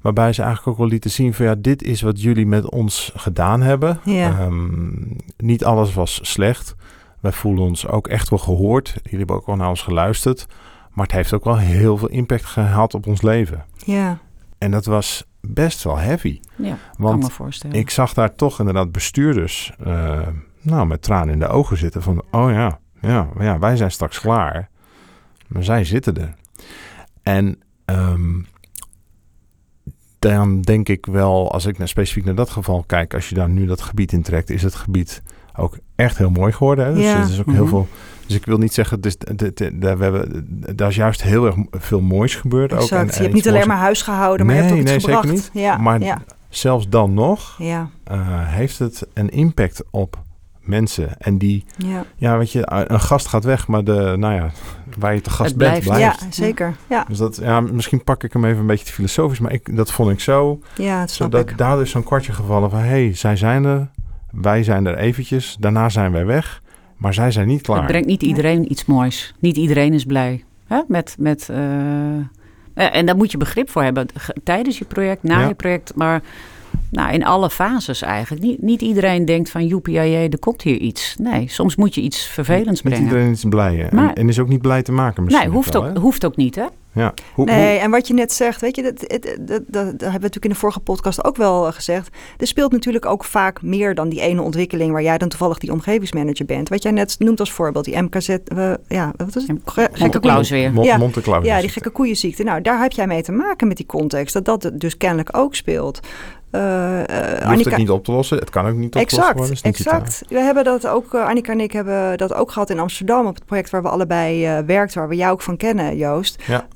Waarbij ze eigenlijk ook wel lieten zien van ja, dit is wat jullie met ons gedaan hebben. Ja. Um, niet alles was slecht. Wij voelen ons ook echt wel gehoord. Jullie hebben ook wel naar ons geluisterd. Maar het heeft ook wel heel veel impact gehad op ons leven. Ja. En dat was best wel heavy. Ja, Want kan me voorstellen. ik zag daar toch inderdaad bestuurders uh, nou, met tranen in de ogen zitten van... oh ja, ja, ja, wij zijn straks klaar. Maar zij zitten er. En um, dan denk ik wel, als ik naar, specifiek naar dat geval kijk, als je daar nu dat gebied in trekt, is het gebied ook echt heel mooi geworden. Hè? Dus Ja. er is ook heel Mhm. veel. Dus ik wil niet zeggen, dus, de, de, de- we hebben, daar is juist heel erg veel moois gebeurd. Ook, en- je en hebt niet alleen moois. maar huis gehouden, maar je hebt ook Nee, iets nee, zeker gebracht. niet. Ja, Maar ja, zelfs dan nog ja, eh, heeft het een impact op mensen. En die, ja. ja, weet je, een gast gaat weg, maar de, nou ja, waar je te gast Het bent, blijft. blijft. ja zeker. Ja, Dus dat, ja, misschien pak ik hem even een beetje te filosofisch, maar ik, dat vond ik zo. ja dat snap Zodat ik. daar is zo'n kwartje gevallen van, hé, hey, zij zijn er, wij zijn er eventjes, daarna zijn wij weg, maar zij zijn niet klaar. Het brengt niet iedereen iets moois. Niet iedereen is blij. Hè? Met, met, eh, eh, en daar moet je begrip voor hebben. Tijdens je project, na Ja. je project. Maar nou, in alle fases eigenlijk. Niet, niet iedereen denkt van joepie, er komt hier iets. Nee, soms moet je iets vervelends Niet brengen. iedereen is blij hè. Maar- en, en is ook niet blij te maken misschien. Nee, hoeft wel, ook, hè? hoeft ook niet hè. Ja. Hoe, Nee, hoe- en wat je net zegt, weet je, dat, dat, dat, dat, dat hebben we natuurlijk in de vorige podcast ook wel eh, gezegd. Er speelt natuurlijk ook vaak meer dan die ene ontwikkeling waar jij dan toevallig die omgevingsmanager bent. Wat jij net noemt als voorbeeld, die MKZ, eh, ja, wat is het? Ge- gekke Claus weer. Ja. Monte Ja, die gekke koeienziekte. Nou, daar heb jij mee te maken met die context. Dat dat dus kennelijk ook speelt. Eh, eh, Je hoeft het niet op te lossen. Het kan ook niet opgelost Exact, worden. je exact. We hebben dat ook, eh, Annika en ik hebben dat ook gehad in Amsterdam op het project waar we allebei eh werkten, waar we jou ook van kennen, Joost. Ja.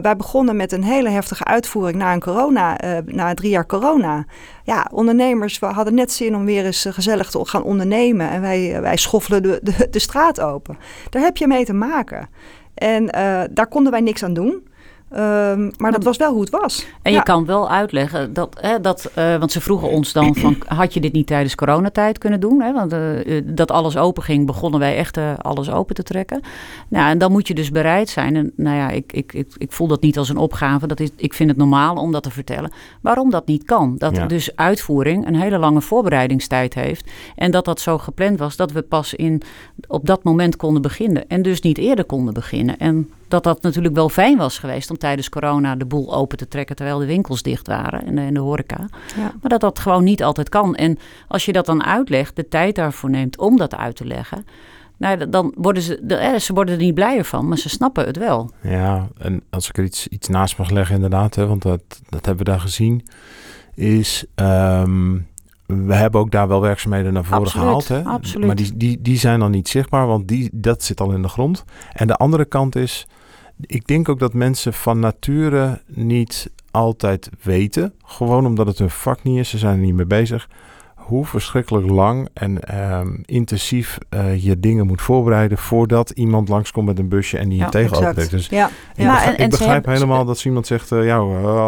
Wij begonnen met een hele heftige uitvoering na een corona, na drie jaar corona. Ja, ondernemers we hadden net zin om weer eens gezellig te gaan ondernemen en wij, wij schoffelen de, de, de straat open. Daar heb je mee te maken. En daar konden wij niks aan doen. Ehm, maar dat was wel hoe het was. En je kan wel uitleggen dat, hè, dat eh, want ze vroegen ons dan van, had je dit niet tijdens coronatijd kunnen doen? Hè? Want eh, eh, dat alles open ging, begonnen wij echt eh, alles open te trekken. Nou, en dan moet je dus bereid zijn. En nou ja, ik, ik, ik, ik voel dat niet als een opgave. Dat is, ik vind het normaal om dat te vertellen. Waarom dat niet kan? Dat Ja. dus uitvoering een hele lange voorbereidingstijd heeft. En dat dat zo gepland was dat we pas in, op dat moment konden beginnen. En dus niet eerder konden beginnen. En dat dat natuurlijk wel fijn was geweest om tijdens corona de boel open te trekken terwijl de winkels dicht waren en de, en de horeca. Ja. Maar dat dat gewoon niet altijd kan. En als je dat dan uitlegt, de tijd daarvoor neemt om dat uit te leggen, nou, dan worden ze, de, eh, ze worden er niet blijer van, maar ze snappen het wel. Ja, en als ik er iets, iets naast mag leggen inderdaad, hè, want dat, dat hebben we daar gezien, is... ehm, we hebben ook daar wel werkzaamheden naar voren Absoluut, gehaald. Hè? absoluut. Maar die, die, die zijn dan niet zichtbaar, want die, dat zit al in de grond. En de andere kant is, ik denk ook dat mensen van nature niet altijd weten, gewoon omdat het hun vak niet is, ze zijn er niet mee bezig, hoe verschrikkelijk lang en ehm, intensief eh, je dingen moet voorbereiden voordat iemand langskomt met een busje en die Ja, je tegen Exact. optrekt. Dus Ja, ik ja. Begrijp, en- en ik ze begrijp hebben- helemaal dat iemand zegt, eh ja,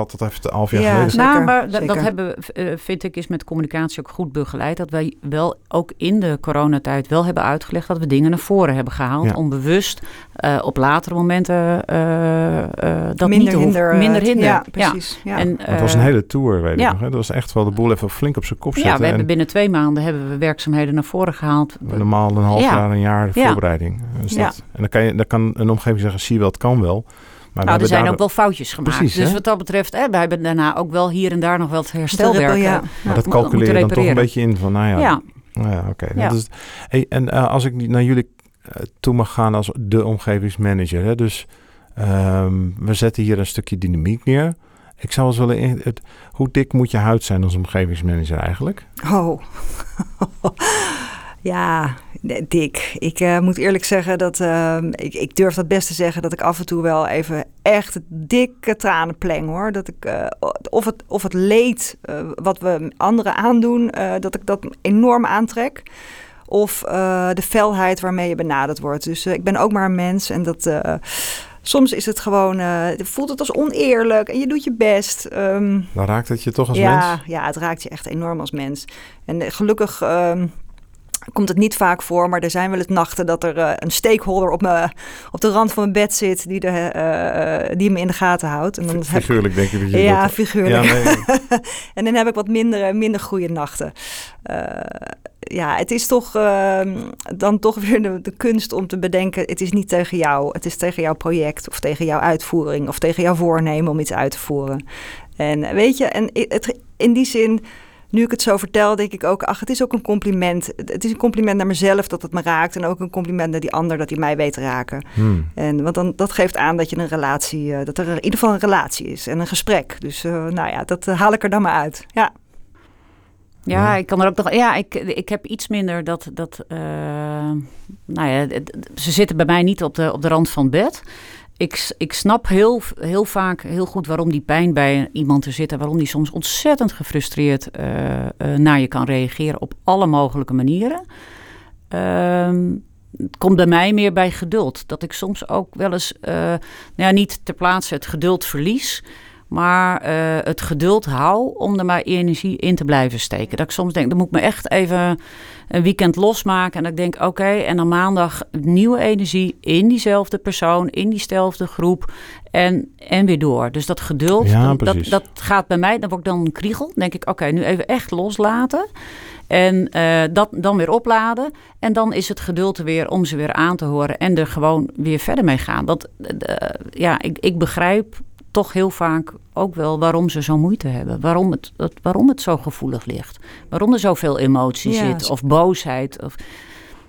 dat even een half jaar Ja, geleden. zeker. nou, maar dat, hebben we, eh, vind ik, is met communicatie ook goed begeleid. Dat wij wel ook in de coronatijd wel hebben uitgelegd dat we dingen naar voren hebben gehaald. Ja. Om bewust eh, op latere momenten eh, eh, dat niet minder hoeven- hinder. minder hinder. Ja, precies. Ja. En, het was een hele tour, weet ik ja. nog. Hè? Dat was echt wel de boel even flink op zijn kop Ja, zetten. we hebben en binnen twee maanden hebben we werkzaamheden naar voren gehaald. normaal een half Ja. jaar, een jaar Ja. voorbereiding. Dus Ja. dat, en dan kan, je, dan kan een omgeving zeggen, zie wel, het kan wel. Maar we Nou, er zijn daar- ook wel foutjes gemaakt. Precies, dus hè? wat dat betreft, hè, we hebben daarna ook wel hier en daar nog wel het herstelwerk. ja. Maar dat calculeer je dan toch een beetje in van, nou ja, Ja, nou ja oké. Ja. Hey, en eh, als ik naar jullie eh, toe mag gaan als de omgevingsmanager, hè, dus ehm, we zetten hier een stukje dynamiek neer. Ik zou eens willen, in- het, hoe dik moet je huid zijn als omgevingsmanager eigenlijk? Oh. ja, dik. Ik eh, moet eerlijk zeggen dat ehm, ik, ik durf dat best te zeggen dat ik af en toe wel even echt dikke tranen pleng hoor. Dat ik eh, of, het, of het leed eh, wat we anderen aandoen, dat ik dat enorm aantrek. Of de felheid waarmee je benaderd wordt. Dus ik ben ook maar een mens en dat. Soms is het gewoon, eh, voelt het als oneerlijk en je doet je best. Ehm, Dan raakt het je toch als ja, mens? Ja, het raakt je echt enorm als mens. En eh, gelukkig ehm, komt het niet vaak voor, maar er zijn wel eens nachten dat er eh, een stakeholder op, me, op de rand van mijn bed zit die, de, die me in de gaten houdt. En dan Figuurlijk denk ik dat je ja, dat... figuurlijk. Ja, nee, en dan heb ik wat minder, minder goede nachten. Ja, het is toch ehm, dan toch weer de, de kunst om te bedenken: het is niet tegen jou, het is tegen jouw project of tegen jouw uitvoering of tegen jouw voornemen om iets uit te voeren. En eh, weet je, en het, in die zin nu ik het zo vertel, denk ik ook, ach, het is ook een compliment. Het is een compliment naar mezelf dat het me raakt. En ook een compliment naar die ander dat hij mij weet te raken. Hmm. En, want dan, dat geeft aan dat je een relatie, uh, dat er in ieder geval een relatie is en een gesprek. Dus uh, nou ja, dat haal ik er dan maar uit. Ja. Ja, ik kan er ook nog. Ja, ik, ik heb iets minder dat. dat uh, nou ja, ze zitten bij mij niet op de, op de rand van het bed. Ik, ik snap heel, heel vaak heel goed waarom die pijn bij iemand er zit. En waarom die soms ontzettend gefrustreerd uh, uh, naar je kan reageren op alle mogelijke manieren. Ehm, het komt bij mij meer bij geduld. Dat ik soms ook wel eens, nou ja, niet ter plaatse het geduld verlies maar uh, het geduld hou om er maar energie in te blijven steken. Dat ik soms denk, dan moet ik me echt even een weekend losmaken. En dat ik denk, oké, en dan maandag nieuwe energie in diezelfde persoon, in diezelfde groep. En, en weer door. Dus dat geduld, ja, dat, dat, gaat bij mij, dan word ik dan een kriegel. Dan denk ik, oké, nu even echt loslaten. En uh, dat dan weer opladen. En dan is het geduld er weer om ze weer aan te horen. En er gewoon weer verder mee gaan. Want uh, ja, ik, ik begrijp toch heel vaak ook wel waarom ze zo moeite hebben. Waarom het, waarom het zo gevoelig ligt. Waarom er zoveel emotie zit. Of boosheid. Of,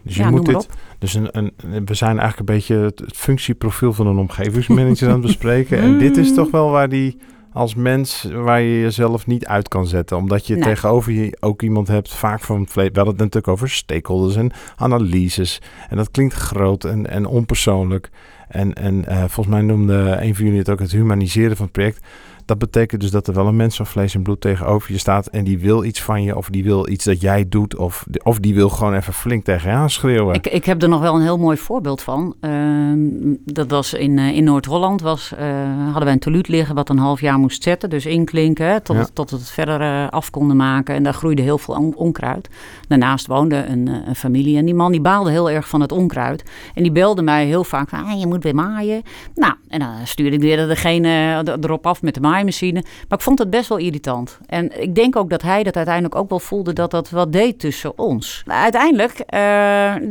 dus je moet dit. Dus een, een, we zijn eigenlijk een beetje het, functieprofiel van een omgevingsmanager aan het bespreken. En dit is toch wel waar die als mens waar je jezelf niet uit kan zetten. Omdat je tegenover je ook iemand hebt, vaak van het verleden. We hadden het natuurlijk over stakeholders en analyses. En dat klinkt groot en, en onpersoonlijk. En, en uh, volgens mij noemde een van jullie het ook het humaniseren van het project. Dat betekent dus dat er wel een mens van vlees en bloed tegenover je staat en die wil iets van je of die wil iets dat jij doet of, of die wil gewoon even flink tegen je aanschreeuwen. Ik, ik heb er nog wel een heel mooi voorbeeld van. Ehm, dat was in, uh, in Noord-Holland, was, uh, hadden wij een teluut liggen wat een half jaar moest zetten. Dus inklinken tot, het, tot het verder uh, af konden maken en daar groeide heel veel onkruid. Daarnaast woonde een, een, familie en die man die baalde heel erg van het onkruid. En die belde mij heel vaak van, ah, je moet weer maaien. Nou, en dan stuurde ik weer degene erop af met de maaien machine, Maar ik vond het best wel irritant. En ik denk ook dat hij dat uiteindelijk ook wel voelde dat dat wat deed tussen ons. Uiteindelijk, uh,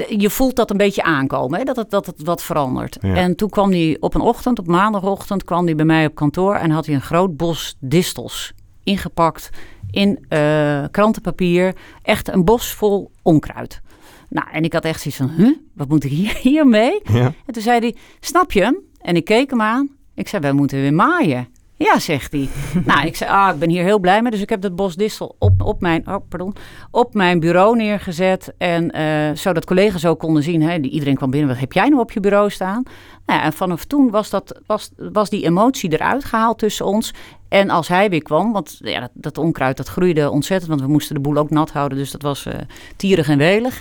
je voelt dat een beetje aankomen, hè? Dat, het, dat het wat verandert. En toen kwam hij op een ochtend, op maandagochtend, kwam hij bij mij op kantoor en had hij een groot bos distels ingepakt in uh, krantenpapier. Echt een bos vol onkruid. Nou, en ik had echt zoiets van, huh, wat moet ik hier, hiermee? Ja. En toen zei hij, snap je hem? En ik keek hem aan. Ik zei, wij moeten weer maaien. Ja, zegt hij. nou, ik zei, ah, ik ben hier heel blij mee. Dus ik heb dat bos distel op, op, mijn, oh, pardon, op mijn bureau neergezet. En uh, zodat collega's ook konden zien, hè, iedereen kwam binnen, wat heb jij nou op je bureau staan? Nou, en vanaf toen was, dat, was, was die emotie eruit gehaald tussen ons. En als hij weer kwam, want ja, dat, dat onkruid dat groeide ontzettend, want we moesten de boel ook nat houden. Dus dat was uh, tierig en welig.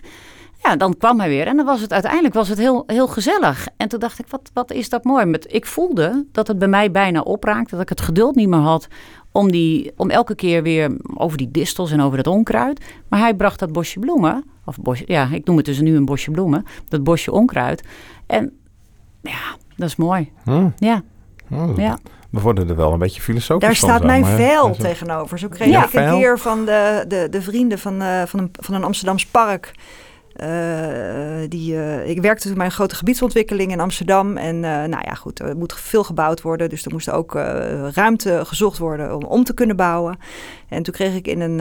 Ja, dan kwam hij weer en dan was het uiteindelijk was het heel, heel gezellig. En toen dacht ik, wat, wat is dat mooi. Met, ik voelde dat het bij mij bijna opraakte, dat ik het geduld niet meer had om, die, om elke keer weer over die distels en over dat onkruid. Maar hij bracht dat bosje bloemen, of bosje, ja, ik noem het dus nu een bosje bloemen, dat bosje onkruid. En ja, dat is mooi. Hm. Ja. Oh, ja. We worden er wel een beetje filosofisch Daar staat mijn vel tegenover. Zo kreeg ik een keer van de, de, de vrienden van, uh, van, een, van een Amsterdams park die, uh, ik werkte toen bij een grote gebiedsontwikkeling in Amsterdam. En nou ja, goed, er moet veel gebouwd worden. Dus er moest ook ruimte gezocht worden om om te kunnen bouwen. En toen kreeg ik in een,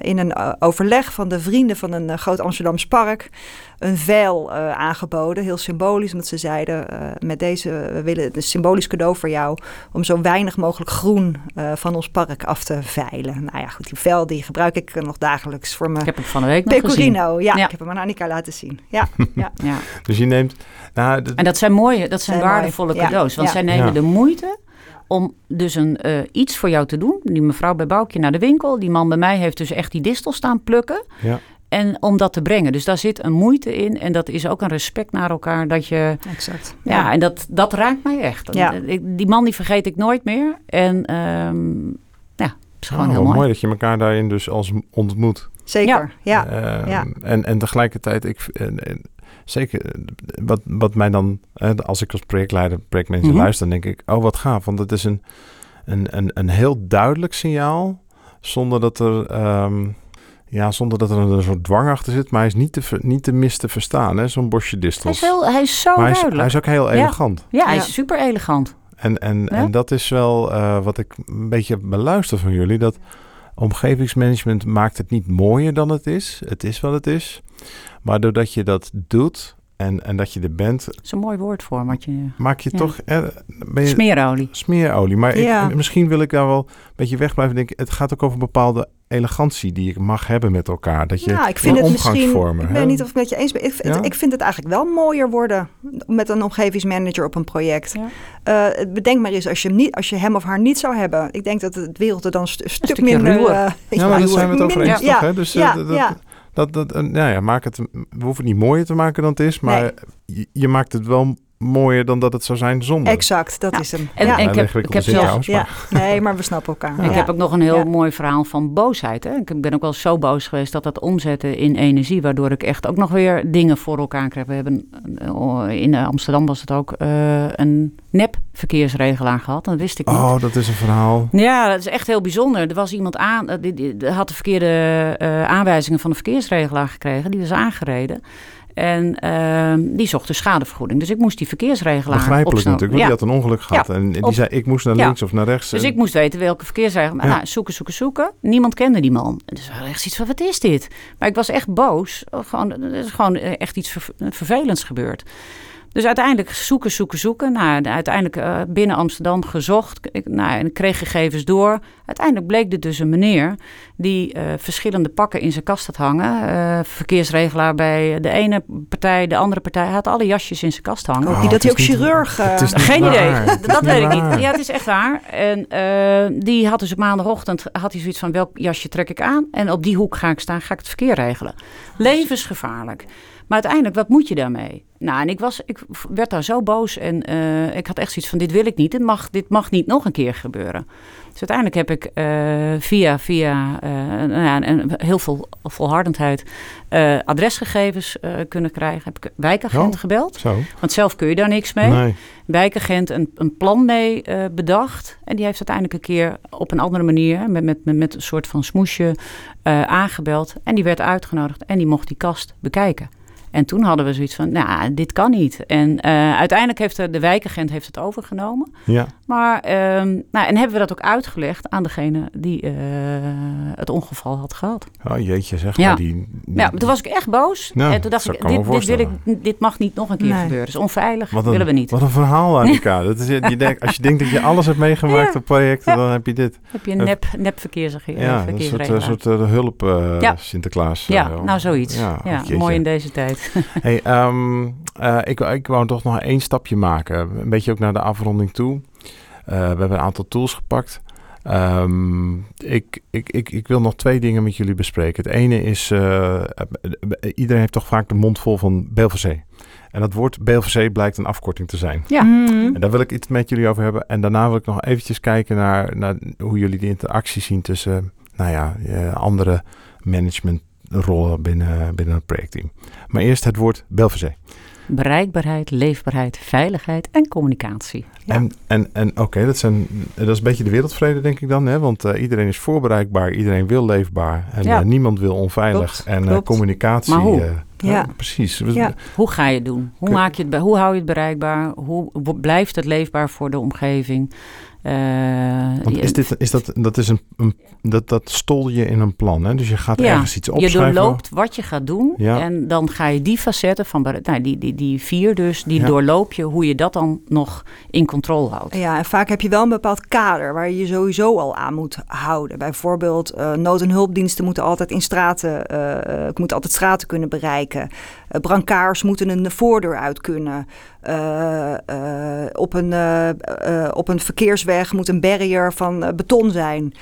in een overleg van de vrienden van een groot Amsterdams park een veil aangeboden. Heel symbolisch, omdat ze zeiden: met deze, we willen een symbolisch cadeau voor jou. om zo weinig mogelijk groen van ons park af te veilen. Nou ja, goed, die veil die gebruik ik nog dagelijks voor mijn. Ik heb hem van de week nog Pecorino. Ja, ja, ik heb hem aan Annika laten zien. Ja, ja. ja. Dus je neemt... Nou, En dat zijn mooie, dat zijn, waardevolle cadeaus. Want zij nemen de moeite om dus een, uh, iets voor jou te doen. Die mevrouw bij Boukje naar de winkel. Die man bij mij heeft dus echt die distel staan plukken. Ja. En om dat te brengen. Dus daar zit een moeite in. En dat is ook een respect naar elkaar. Dat je. Exact. Ja, en dat, dat raakt mij echt. Ja. Die man die vergeet ik nooit meer. En um, ja, het is gewoon oh, heel mooi. mooi dat je elkaar daarin dus als ontmoet. Zeker, ja. ja. Ehm, en, en tegelijkertijd, ik, zeker wat, wat mij dan, als ik als projectleider, projectmanager mm luister, dan denk ik, oh wat gaaf. Want het is een, een, een, een heel duidelijk signaal, zonder dat er... Ehm, ja, zonder dat er een soort dwang achter zit. Maar hij is niet te, niet te mis te verstaan, zo'n bosje distels. Hij is, heel, hij is zo hij is, duidelijk. Hij is ook heel elegant. Ja, hij is super elegant. En, en, en dat is wel uh, wat ik een beetje beluister van jullie. Dat omgevingsmanagement maakt het niet mooier dan het is. Het is wat het is. Maar doordat je dat doet en, en dat je er bent... Dat is een mooi woord voor. Wat je, maak je toch... Ben je, smeerolie. Smeerolie. Maar ik, misschien wil ik daar wel een beetje wegblijven. Denk, het gaat ook over bepaalde elegantie die ik mag hebben met elkaar. Dat je ja, ik vind het misschien. Ik ben niet of ik met je eens ben. Ik, ik vind het eigenlijk wel mooier worden met een omgevingsmanager op een project. Ja. Uh, bedenk maar eens als je, hem niet, als je hem of haar niet zou hebben. Ik denk dat het wereld er dan een, stuk minder. Uh, ja, maar daar zijn we het over eens, toch? Hè? Dus, uh, dat, dat, dat, nou ja, maak het, we hoeven het niet mooier te maken dan het is, maar je, je, maakt het wel mooier dan dat het zou zijn zonder. Exact, dat is hem. En, ja. en ik heb, ik heb zelf, ja. Nee, maar we snappen elkaar. Ik heb ook nog een heel mooi verhaal van boosheid. Hè? Ik ben ook wel zo boos geweest dat dat omzetten in energie, waardoor ik echt ook nog weer dingen voor elkaar kreeg. We hebben eh, in Amsterdam was het ook uh, een nep verkeersregelaar gehad. Dat wist ik niet. Oh, dat is een verhaal. Ja, dat is echt heel bijzonder. Er was iemand aan, eh, die, die, die had de verkeerde uh, aanwijzingen van de verkeersregelaar gekregen. Die was aangereden. En uh, die zocht de schadevergoeding. Dus ik moest die verkeersregelaar Begrijpelijk natuurlijk, want die had een ongeluk gehad. en die zei, ik moest naar links of naar rechts. Dus ik moest weten welke verkeersregelaar. Nou, zoeken, zoeken, zoeken. Niemand kende die man. Dus was echt iets van, wat is dit? Maar ik was echt boos. Gewoon, er is gewoon echt iets vervelends gebeurd. Dus uiteindelijk zoeken, zoeken, zoeken. Nou, uiteindelijk uh, binnen Amsterdam gezocht. Ik, nou, en ik kreeg gegevens door. Uiteindelijk bleek dit dus een meneer die uh, verschillende pakken in zijn kast had hangen. Uh, verkeersregelaar bij de ene partij, de andere partij. Hij had alle jasjes in zijn kast hangen. Oh, dat hij ook chirurg... Geen idee, dat weet ik niet. Ja, het is echt waar. En die had dus op maandagochtend had hij zoiets van... welk jasje trek ik aan? En op die hoek ga ik staan, ga ik het verkeer regelen. Levensgevaarlijk. Maar uiteindelijk, wat moet je daarmee? Nou, en ik, was, ik werd daar zo boos en uh, ik had echt zoiets van: dit wil ik niet, dit mag, dit mag niet nog een keer gebeuren. Dus uiteindelijk heb ik uh, via, via uh, nou ja, en heel veel volhardendheid adresgegevens kunnen krijgen. Heb ik wijkagent oh, gebeld. Zo. Want zelf kun je daar niks mee. Nee. Wijkagent een, een plan mee bedacht. En die heeft uiteindelijk een keer op een andere manier, met, met, met, met een soort van smoesje, aangebeld. En die werd uitgenodigd en die mocht die kast bekijken. En toen hadden we zoiets van, nou, dit kan niet. En uh, uiteindelijk heeft de, de wijkagent heeft het overgenomen. Ja. Maar, um, nou, en hebben we dat ook uitgelegd aan degene die uh, het ongeval had gehad. Oh jeetje, zeg maar. Die, die... Ja, toen was ik echt boos. Ja, en toen dacht ik, dit, dit, wil ik, dit mag niet nog een keer nee. gebeuren. Het is onveilig, een, willen we niet. Wat een verhaal, Annika. dat is, je denkt, als je denkt dat je alles hebt meegemaakt ja. op projecten, dan heb je dit. Heb je een nep, nep verkeersregelaar. Ja, een soort, uh, hulp uh, ja. Sinterklaas. Ja, nou zoiets. Ja, mooi in deze tijd. hey, um, uh, ik, ik wou toch nog één stapje maken. Een beetje ook naar de afronding toe. Uh, we hebben een aantal tools gepakt. Um, ik, ik, ik, ik wil nog twee dingen met jullie bespreken. Het ene is, uh, iedereen heeft toch vaak de mond vol van BLVC. En dat woord BLVC blijkt een afkorting te zijn. Ja. Mm. En daar wil ik iets met jullie over hebben. En daarna wil ik nog eventjes kijken naar, naar hoe jullie de interactie zien tussen nou ja, andere management rollen binnen, binnen het projectteam. Maar eerst het woord Belvezee. Bereikbaarheid, leefbaarheid, veiligheid en communicatie. Ja. En, en, en oké, dat, zijn, dat is een beetje de wereldvrede, denk ik dan. Hè? Want uh, iedereen is voorbereikbaar, iedereen wil leefbaar. En ja. uh, niemand wil onveilig. Klopt, en uh, communicatie. Maar hoe? ja. precies. Ja. Hoe ga je het doen? Hoe, maak je het, hoe hou je het bereikbaar? Hoe blijft het leefbaar voor de omgeving? Uh, is, dit, is dat, dat, is een, een, dat, dat stol je in een plan, hè? Dus je gaat ergens iets opschrijven. Je doorloopt wat je gaat doen ja. en dan ga je die facetten van, nou, die, die, die vier dus, die ja. doorloop je, hoe je dat dan nog in controle houdt. Ja, en vaak heb je wel een bepaald kader waar je je sowieso al aan moet houden. Bijvoorbeeld uh, nood- en hulpdiensten moeten altijd in straten, uh, moeten altijd straten kunnen bereiken. Uh, brancards moeten een voordeur uit kunnen. Op, een, op een verkeersweg moet een barrier van eh, beton zijn.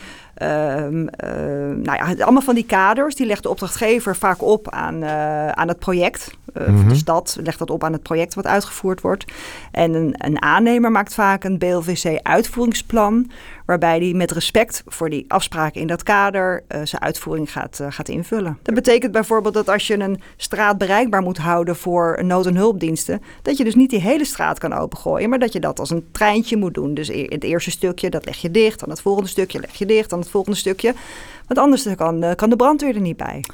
Um, uh, nou ja, allemaal van die kaders, die legt de opdrachtgever vaak op aan, aan het project. Mm -hmm. De stad legt dat op aan het project wat uitgevoerd wordt. En een, een aannemer maakt vaak een BLVC-uitvoeringsplan, waarbij hij met respect voor die afspraken in dat kader zijn uitvoering gaat, gaat invullen. Dat betekent bijvoorbeeld dat als je een straat bereikbaar moet houden voor nood- en hulpdiensten, dat je dus niet die hele straat kan opengooien, maar dat je dat als een treintje moet doen. Dus het eerste stukje, dat leg je dicht, dan het volgende stukje leg je dicht, dan het volgende stukje. Want anders kan, kan de brandweer er niet bij.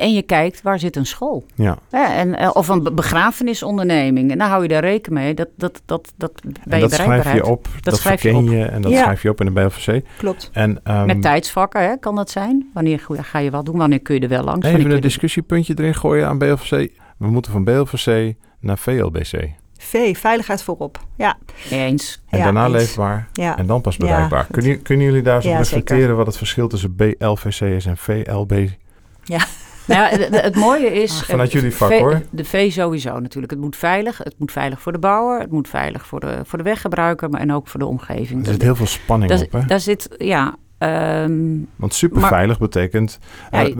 en je kijkt, waar zit een school? Ja. en, of een begrafenisonderneming. En dan hou je daar rekening mee. Dat, dat, dat, dat, bij dat schrijf je op. Dat, dat schrijf je, op. je en dat schrijf je op de BLVC. Klopt. En, um, Met tijdsvakken hè, kan dat zijn. Wanneer ga je wat doen? Wanneer kun je er wel langs? Even een discussiepuntje erin gooien aan BLVC. We moeten van BLVC naar VLBC. V, veiligheid voorop. Ja. Eens. En daarna leefbaar. Ja. En dan pas bereikbaar. kunnen, kunnen jullie daar zo reflecteren wat het verschil tussen BLVC is en VLB? Ja. Nou ja, het, mooie is... Ah, vanuit jullie vak hoor. De V sowieso natuurlijk. Het moet veilig. Het moet veilig voor de bouwer. Het moet veilig voor de, voor de weggebruiker. Maar en ook voor de omgeving. Er zit heel veel spanning op hè? Daar zit, ja... Um, Want superveilig betekent... Ja, uh,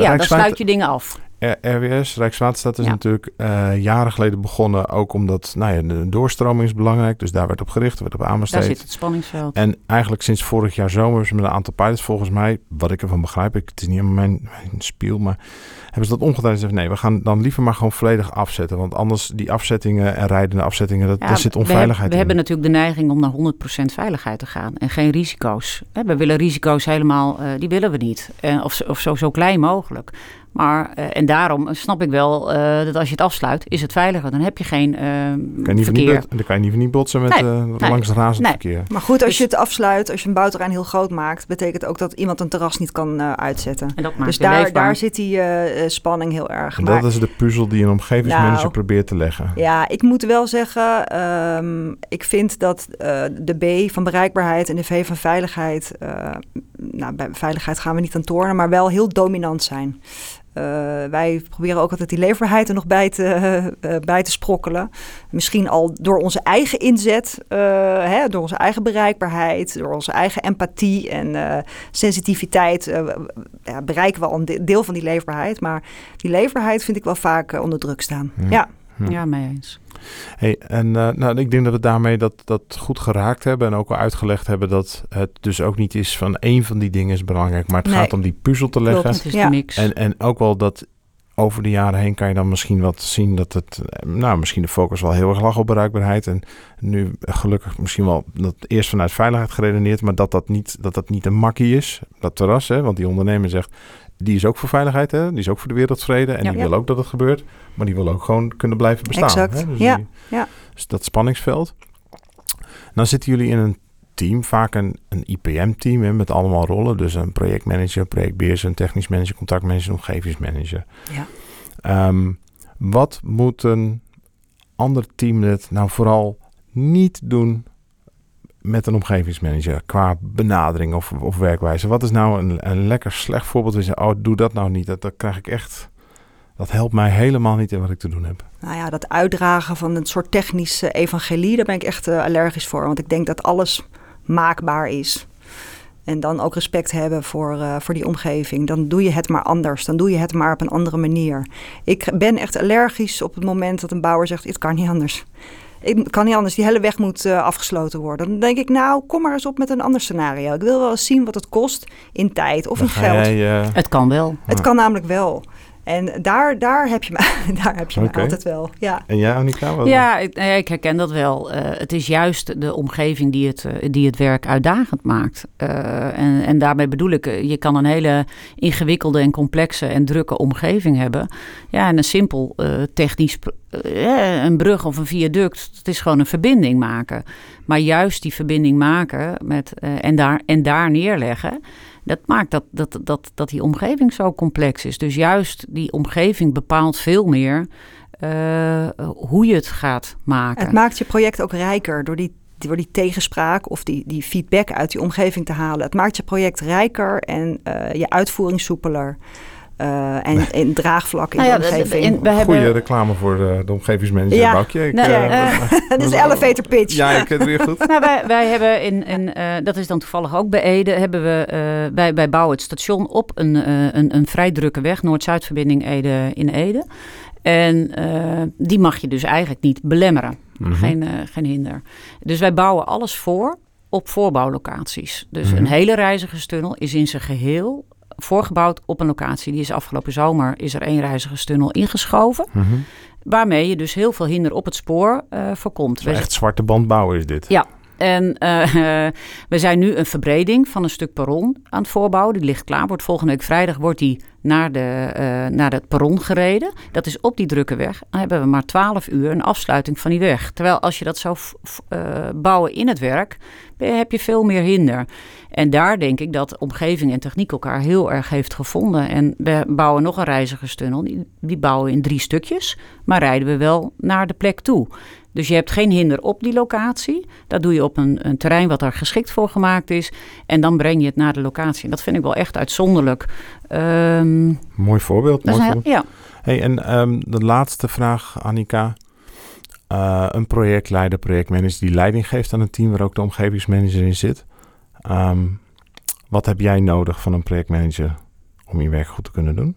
ja dan sluit je dingen af. RWS, Rijkswaterstaat, is natuurlijk uh, jaren geleden begonnen. Ook omdat nou ja, de doorstroming is belangrijk. Dus daar werd op gericht, werd op aanbesteed. Daar zit het spanningsveld. En eigenlijk sinds vorig jaar zomer met een aantal pilots volgens mij, wat ik ervan begrijp, ik, het is niet helemaal mijn, mijn spiel, maar hebben ze dat omgedraaid en zeggen nee, we gaan dan liever maar gewoon volledig afzetten. Want anders die afzettingen en rijdende afzettingen, dat, daar zit onveiligheid we, we hebben natuurlijk de neiging om naar 100% veiligheid te gaan en geen risico's. We willen risico's helemaal, uh, die willen we niet. Uh, of, of zo, zo klein mogelijk. Maar, uh, en daarom snap ik wel uh, dat als je het afsluit, is het veiliger. Dan heb je geen uh, kan je verkeer. Niet, dan kan je niet botsen met nee, nee, langs razend nee. verkeer. Maar goed, als dus, je het afsluit, als je een bouwterrein heel groot maakt, betekent ook dat iemand een terras niet kan uitzetten. En dat maakt dus daar, daar zit die spanning heel erg. En dat is de puzzel die een omgevingsmanager nou, probeert te leggen. Ja, ik moet wel zeggen, um, ik vind dat de B van bereikbaarheid en de V van veiligheid, nou bij veiligheid gaan we niet aan tornen, maar wel heel dominant zijn. Uh, wij proberen ook altijd die leverbaarheid er nog bij te, uh, bij te sprokkelen. Misschien al door onze eigen inzet, uh, hè, door onze eigen bereikbaarheid, door onze eigen empathie en sensitiviteit ja, bereiken we al een deel van die leverbaarheid. Maar die leverbaarheid vind ik wel vaak onder druk staan. Ja, ja. ja mee eens. Hey, en uh, nou, ik denk dat we daarmee dat, dat goed geraakt hebben en ook al uitgelegd hebben dat het dus ook niet is van één van die dingen is belangrijk, maar het gaat om die puzzel te leggen. Klopt, het is ja. mix. En, en ook wel dat over de jaren heen kan je dan misschien wat zien dat het, nou, misschien de focus wel heel erg lag op bereikbaarheid. En nu gelukkig misschien wel dat eerst vanuit veiligheid geredeneerd, maar dat dat niet, dat dat niet een makkie is, dat terras. Hè? Want die ondernemer zegt, die is ook voor veiligheid, hè? die is ook voor de wereldvrede en die wil ook dat het gebeurt. Maar die wil ook gewoon kunnen blijven bestaan. Exact, hè? Dus ja. ja. Dus dat spanningsveld. Dan zitten jullie in een team, vaak een, een IPM-team met allemaal rollen. Dus een projectmanager, projectbeheerser, een technisch manager, contactmanager, omgevingsmanager. Ja. Um, wat moet een ander teamlid nou vooral niet doen met een omgevingsmanager qua benadering of, of werkwijze? Wat is nou een, lekker slecht voorbeeld? We zeggen, oh, doe dat nou niet. Dat, dat krijg ik echt. Dat helpt mij helemaal niet in wat ik te doen heb. Nou ja, dat uitdragen van een soort technische evangelie, daar ben ik echt uh, allergisch voor. Want ik denk dat alles maakbaar is. En dan ook respect hebben voor, uh, voor die omgeving. Dan doe je het maar anders. Dan doe je het maar op een andere manier. Ik ben echt allergisch op het moment dat een bouwer zegt: Het kan niet anders ik kan niet anders, die hele weg moet uh, afgesloten worden. Dan denk ik, nou, kom maar eens op met een ander scenario. Ik wil wel eens zien wat het kost in tijd of in geld. Jij, uh... Het kan wel. Het kan namelijk wel. En daar, daar heb je me, daar heb je okay. me altijd wel. Ja. En jij, Annika? Wat ja, ik, ik, herken dat wel. Uh, het is juist de omgeving die het, uh, die het werk uitdagend maakt. Uh, en, en daarmee bedoel ik, je kan een hele ingewikkelde en complexe en drukke omgeving hebben. Ja, en een simpel technisch, een brug of een viaduct, het is gewoon een verbinding maken. Maar juist die verbinding maken met, en, daar, en daar neerleggen dat maakt dat, dat, dat, dat die omgeving zo complex is. Dus juist die omgeving bepaalt veel meer uh, hoe je het gaat maken. Het maakt je project ook rijker door die, door die tegenspraak of die, die feedback uit die omgeving te halen. Het maakt je project rijker en uh, je uitvoering soepeler. Uh, en, en draagvlak in nou ja, de omgeving. In, we hebben... Goede reclame voor de, de omgevingsmanager ja. Bakje. Ik, nou, uh, uh, dat is de elevator pitch. Ja, ik ken het weer goed. nou, wij, wij hebben in, in dat is dan toevallig ook bij Ede, hebben we bij, bij Bouw het station op een, een, een vrij drukke weg, Noord-Zuidverbinding Ede in Ede. En die mag je dus eigenlijk niet belemmeren. Mm -hmm. geen, geen hinder. Dus wij bouwen alles voor op voorbouwlocaties. Dus -hmm. een hele reizigerstunnel is in zijn geheel voorgebouwd op een locatie. Die is afgelopen zomer is er één reizigerstunnel ingeschoven. Mm Waarmee je dus heel veel hinder op het spoor uh, voorkomt. echt zwarte band bouwen is dit? Ja, En we zijn nu een verbreding van een stuk perron aan het voorbouwen. Die ligt klaar. Wordt volgende week vrijdag wordt die naar, de, uh, naar het perron gereden. Dat is op die drukke weg. Dan hebben we maar 12 uur een afsluiting van die weg. Terwijl als je dat zou uh, bouwen in het werk, heb je veel meer hinder. En daar denk ik dat omgeving en techniek elkaar heel erg heeft gevonden. En we bouwen nog een reizigerstunnel. Die, die bouwen we in drie stukjes. Maar rijden we wel naar de plek toe. Dus je hebt geen hinder op die locatie. Dat doe je op een, een terrein wat er geschikt voor gemaakt is. En dan breng je het naar de locatie. En dat vind ik wel echt uitzonderlijk. Um, mooi voorbeeld. Mooi voorbeeld. Ja. Hey, en um, de laatste vraag, Annika. Uh, een projectleider, projectmanager die leiding geeft aan een team waar ook de omgevingsmanager in zit. Um, wat heb jij nodig van een projectmanager om je werk goed te kunnen doen?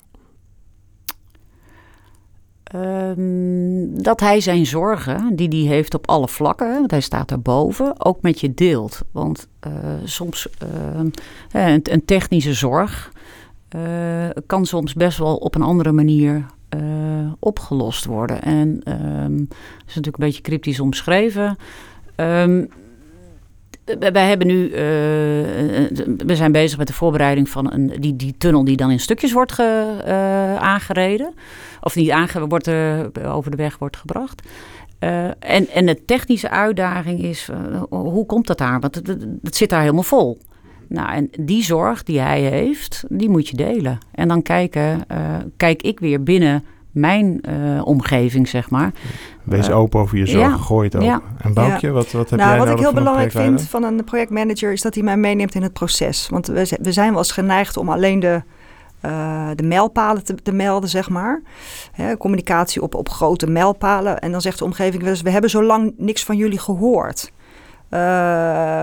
Um, dat hij zijn zorgen, die hij heeft op alle vlakken, want hij staat erboven, ook met je deelt. Want uh, soms uh, een, een, technische zorg uh, kan soms best wel op een andere manier opgelost worden. En dat is natuurlijk een beetje cryptisch omschreven. Um, wij hebben nu, we zijn bezig met de voorbereiding van een, die, die tunnel die dan in stukjes wordt ge, aangereden of niet aange wordt, over de weg wordt gebracht. En, en de technische uitdaging is, hoe komt dat daar? Want het, zit daar helemaal vol. Nou, en die zorg die hij heeft, die moet je delen. En dan kijken, kijk ik weer binnen mijn omgeving, zeg maar. Wees open over je zorgen, ja, gooi het open. En Boukje, wat, wat heb nou, jij Wat ik heel belangrijk vind van een projectmanager... is dat hij mij meeneemt in het proces. Want we, we zijn wel eens geneigd om alleen de uh, de mijlpalen te, te, melden, zeg maar. Hè, communicatie op, op grote mijlpalen. En dan zegt de omgeving wel eens, we hebben zo lang niks van jullie gehoord. Uh,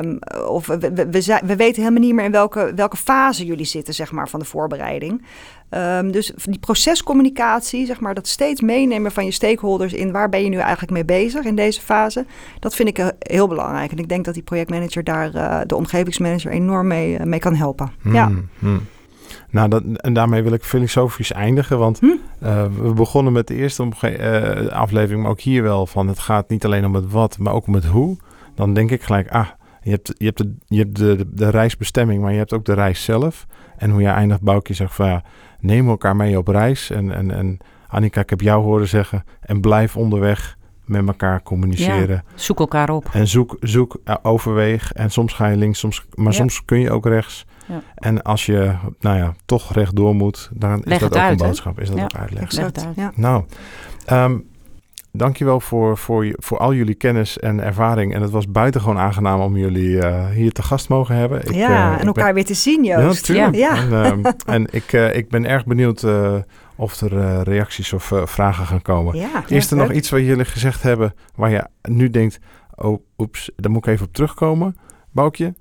of we, we, we, we, weten helemaal niet meer in welke, welke fase jullie zitten, zeg maar, van de voorbereiding. Um, dus die procescommunicatie, zeg maar, dat steeds meenemen van je stakeholders in waar ben je nu eigenlijk mee bezig in deze fase, dat vind ik uh, heel belangrijk. En ik denk dat die projectmanager daar, uh, de omgevingsmanager, enorm mee, mee kan helpen. Hmm, ja. Hmm. Nou, dat, en daarmee wil ik filosofisch eindigen. Want hm? uh, we begonnen met de eerste uh, aflevering, maar ook hier wel van het gaat niet alleen om het wat, maar ook om het hoe. Dan denk ik gelijk, ah, je hebt, je hebt, de, je hebt de, de, reisbestemming, maar je hebt ook de reis zelf. En hoe je eindigt, Boukje zegt van ja, neem elkaar mee op reis. En, en, en Annika, ik heb jou horen zeggen, en blijf onderweg met elkaar communiceren. Ja, zoek elkaar op. En zoek, zoek overweeg. En soms ga je links, soms, maar soms kun je ook rechts. Ja. En als je, nou ja, toch rechtdoor moet, dan is dat ook een boodschap. Is dat ook uitleg? Exact. Nou, um, dankjewel voor, voor, voor al jullie kennis en ervaring. En het was buitengewoon aangenaam om jullie uh, hier te gast mogen hebben. Ik, ja, uh, en elkaar ben... weer te zien, Joost. Ja, ja. En, um, en ik, uh, ik ben erg benieuwd of er reacties of vragen gaan komen. Ja, is er nog iets wat jullie gezegd hebben waar je nu denkt... oh, oeps, daar moet ik even op terugkomen, Boukje?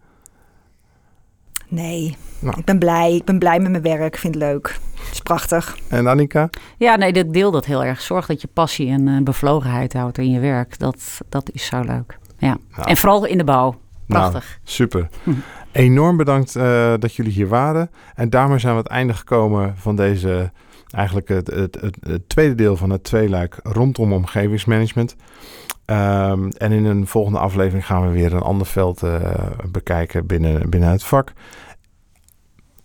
Nee, nou. ik ben blij. Ik ben blij met mijn werk. Ik vind het leuk. Het is prachtig. En Annika? Ja, nee, ik deel dat heel erg. Zorg dat je passie en uh, bevlogenheid houdt in je werk. Dat, dat is zo leuk. Ja. Nou. En vooral in de bouw. Prachtig. Nou, super. Hm. Enorm bedankt uh, dat jullie hier waren. En daarmee zijn we aan het einde gekomen van deze... Eigenlijk het, het, het, het tweede deel van het tweeluik rondom omgevingsmanagement. Um, en in een volgende aflevering gaan we weer een ander veld uh, bekijken binnen, binnen het vak.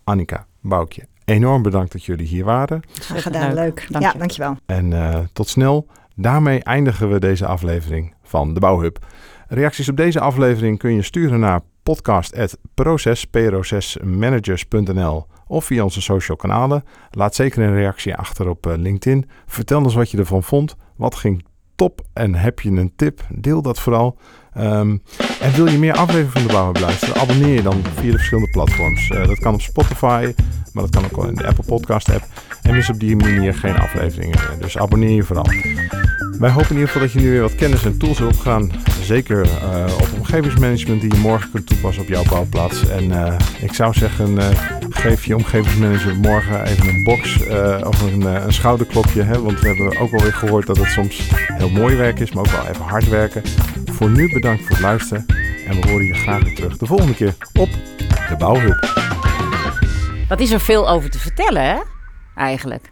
Annika, Boukje, enorm bedankt dat jullie hier waren. Graag gedaan, leuk. Dank ja, dankjewel. En uh, tot snel. Daarmee eindigen we deze aflevering van de Bouwhub. Reacties op deze aflevering kun je sturen naar podcast.procesmanagers.nl of via onze social kanalen. Laat zeker een reactie achter op uh, LinkedIn. Vertel ons wat je ervan vond. Wat ging top. En heb je een tip, deel dat vooral. Um, en wil je meer afleveringen van de Bouw luisteren, abonneer je dan via de verschillende platforms. Uh, dat kan op Spotify, maar dat kan ook wel in de Apple Podcast app. En mis op die manier geen afleveringen. Dus abonneer je vooral. Wij hopen in ieder geval dat je nu weer wat kennis en tools hebt opgegaan. Zeker uh, op omgevingsmanagement die je morgen kunt toepassen op jouw bouwplaats. En uh, ik zou zeggen, uh, geef je omgevingsmanager morgen even een box of een, een schouderklopje. Hè? Want we hebben ook alweer gehoord dat het soms heel mooi werk is, maar ook wel even hard werken. Voor nu bedankt voor het luisteren. En we horen je graag weer terug de volgende keer op de Bouwhub. Wat is er veel over te vertellen, hè? Eigenlijk.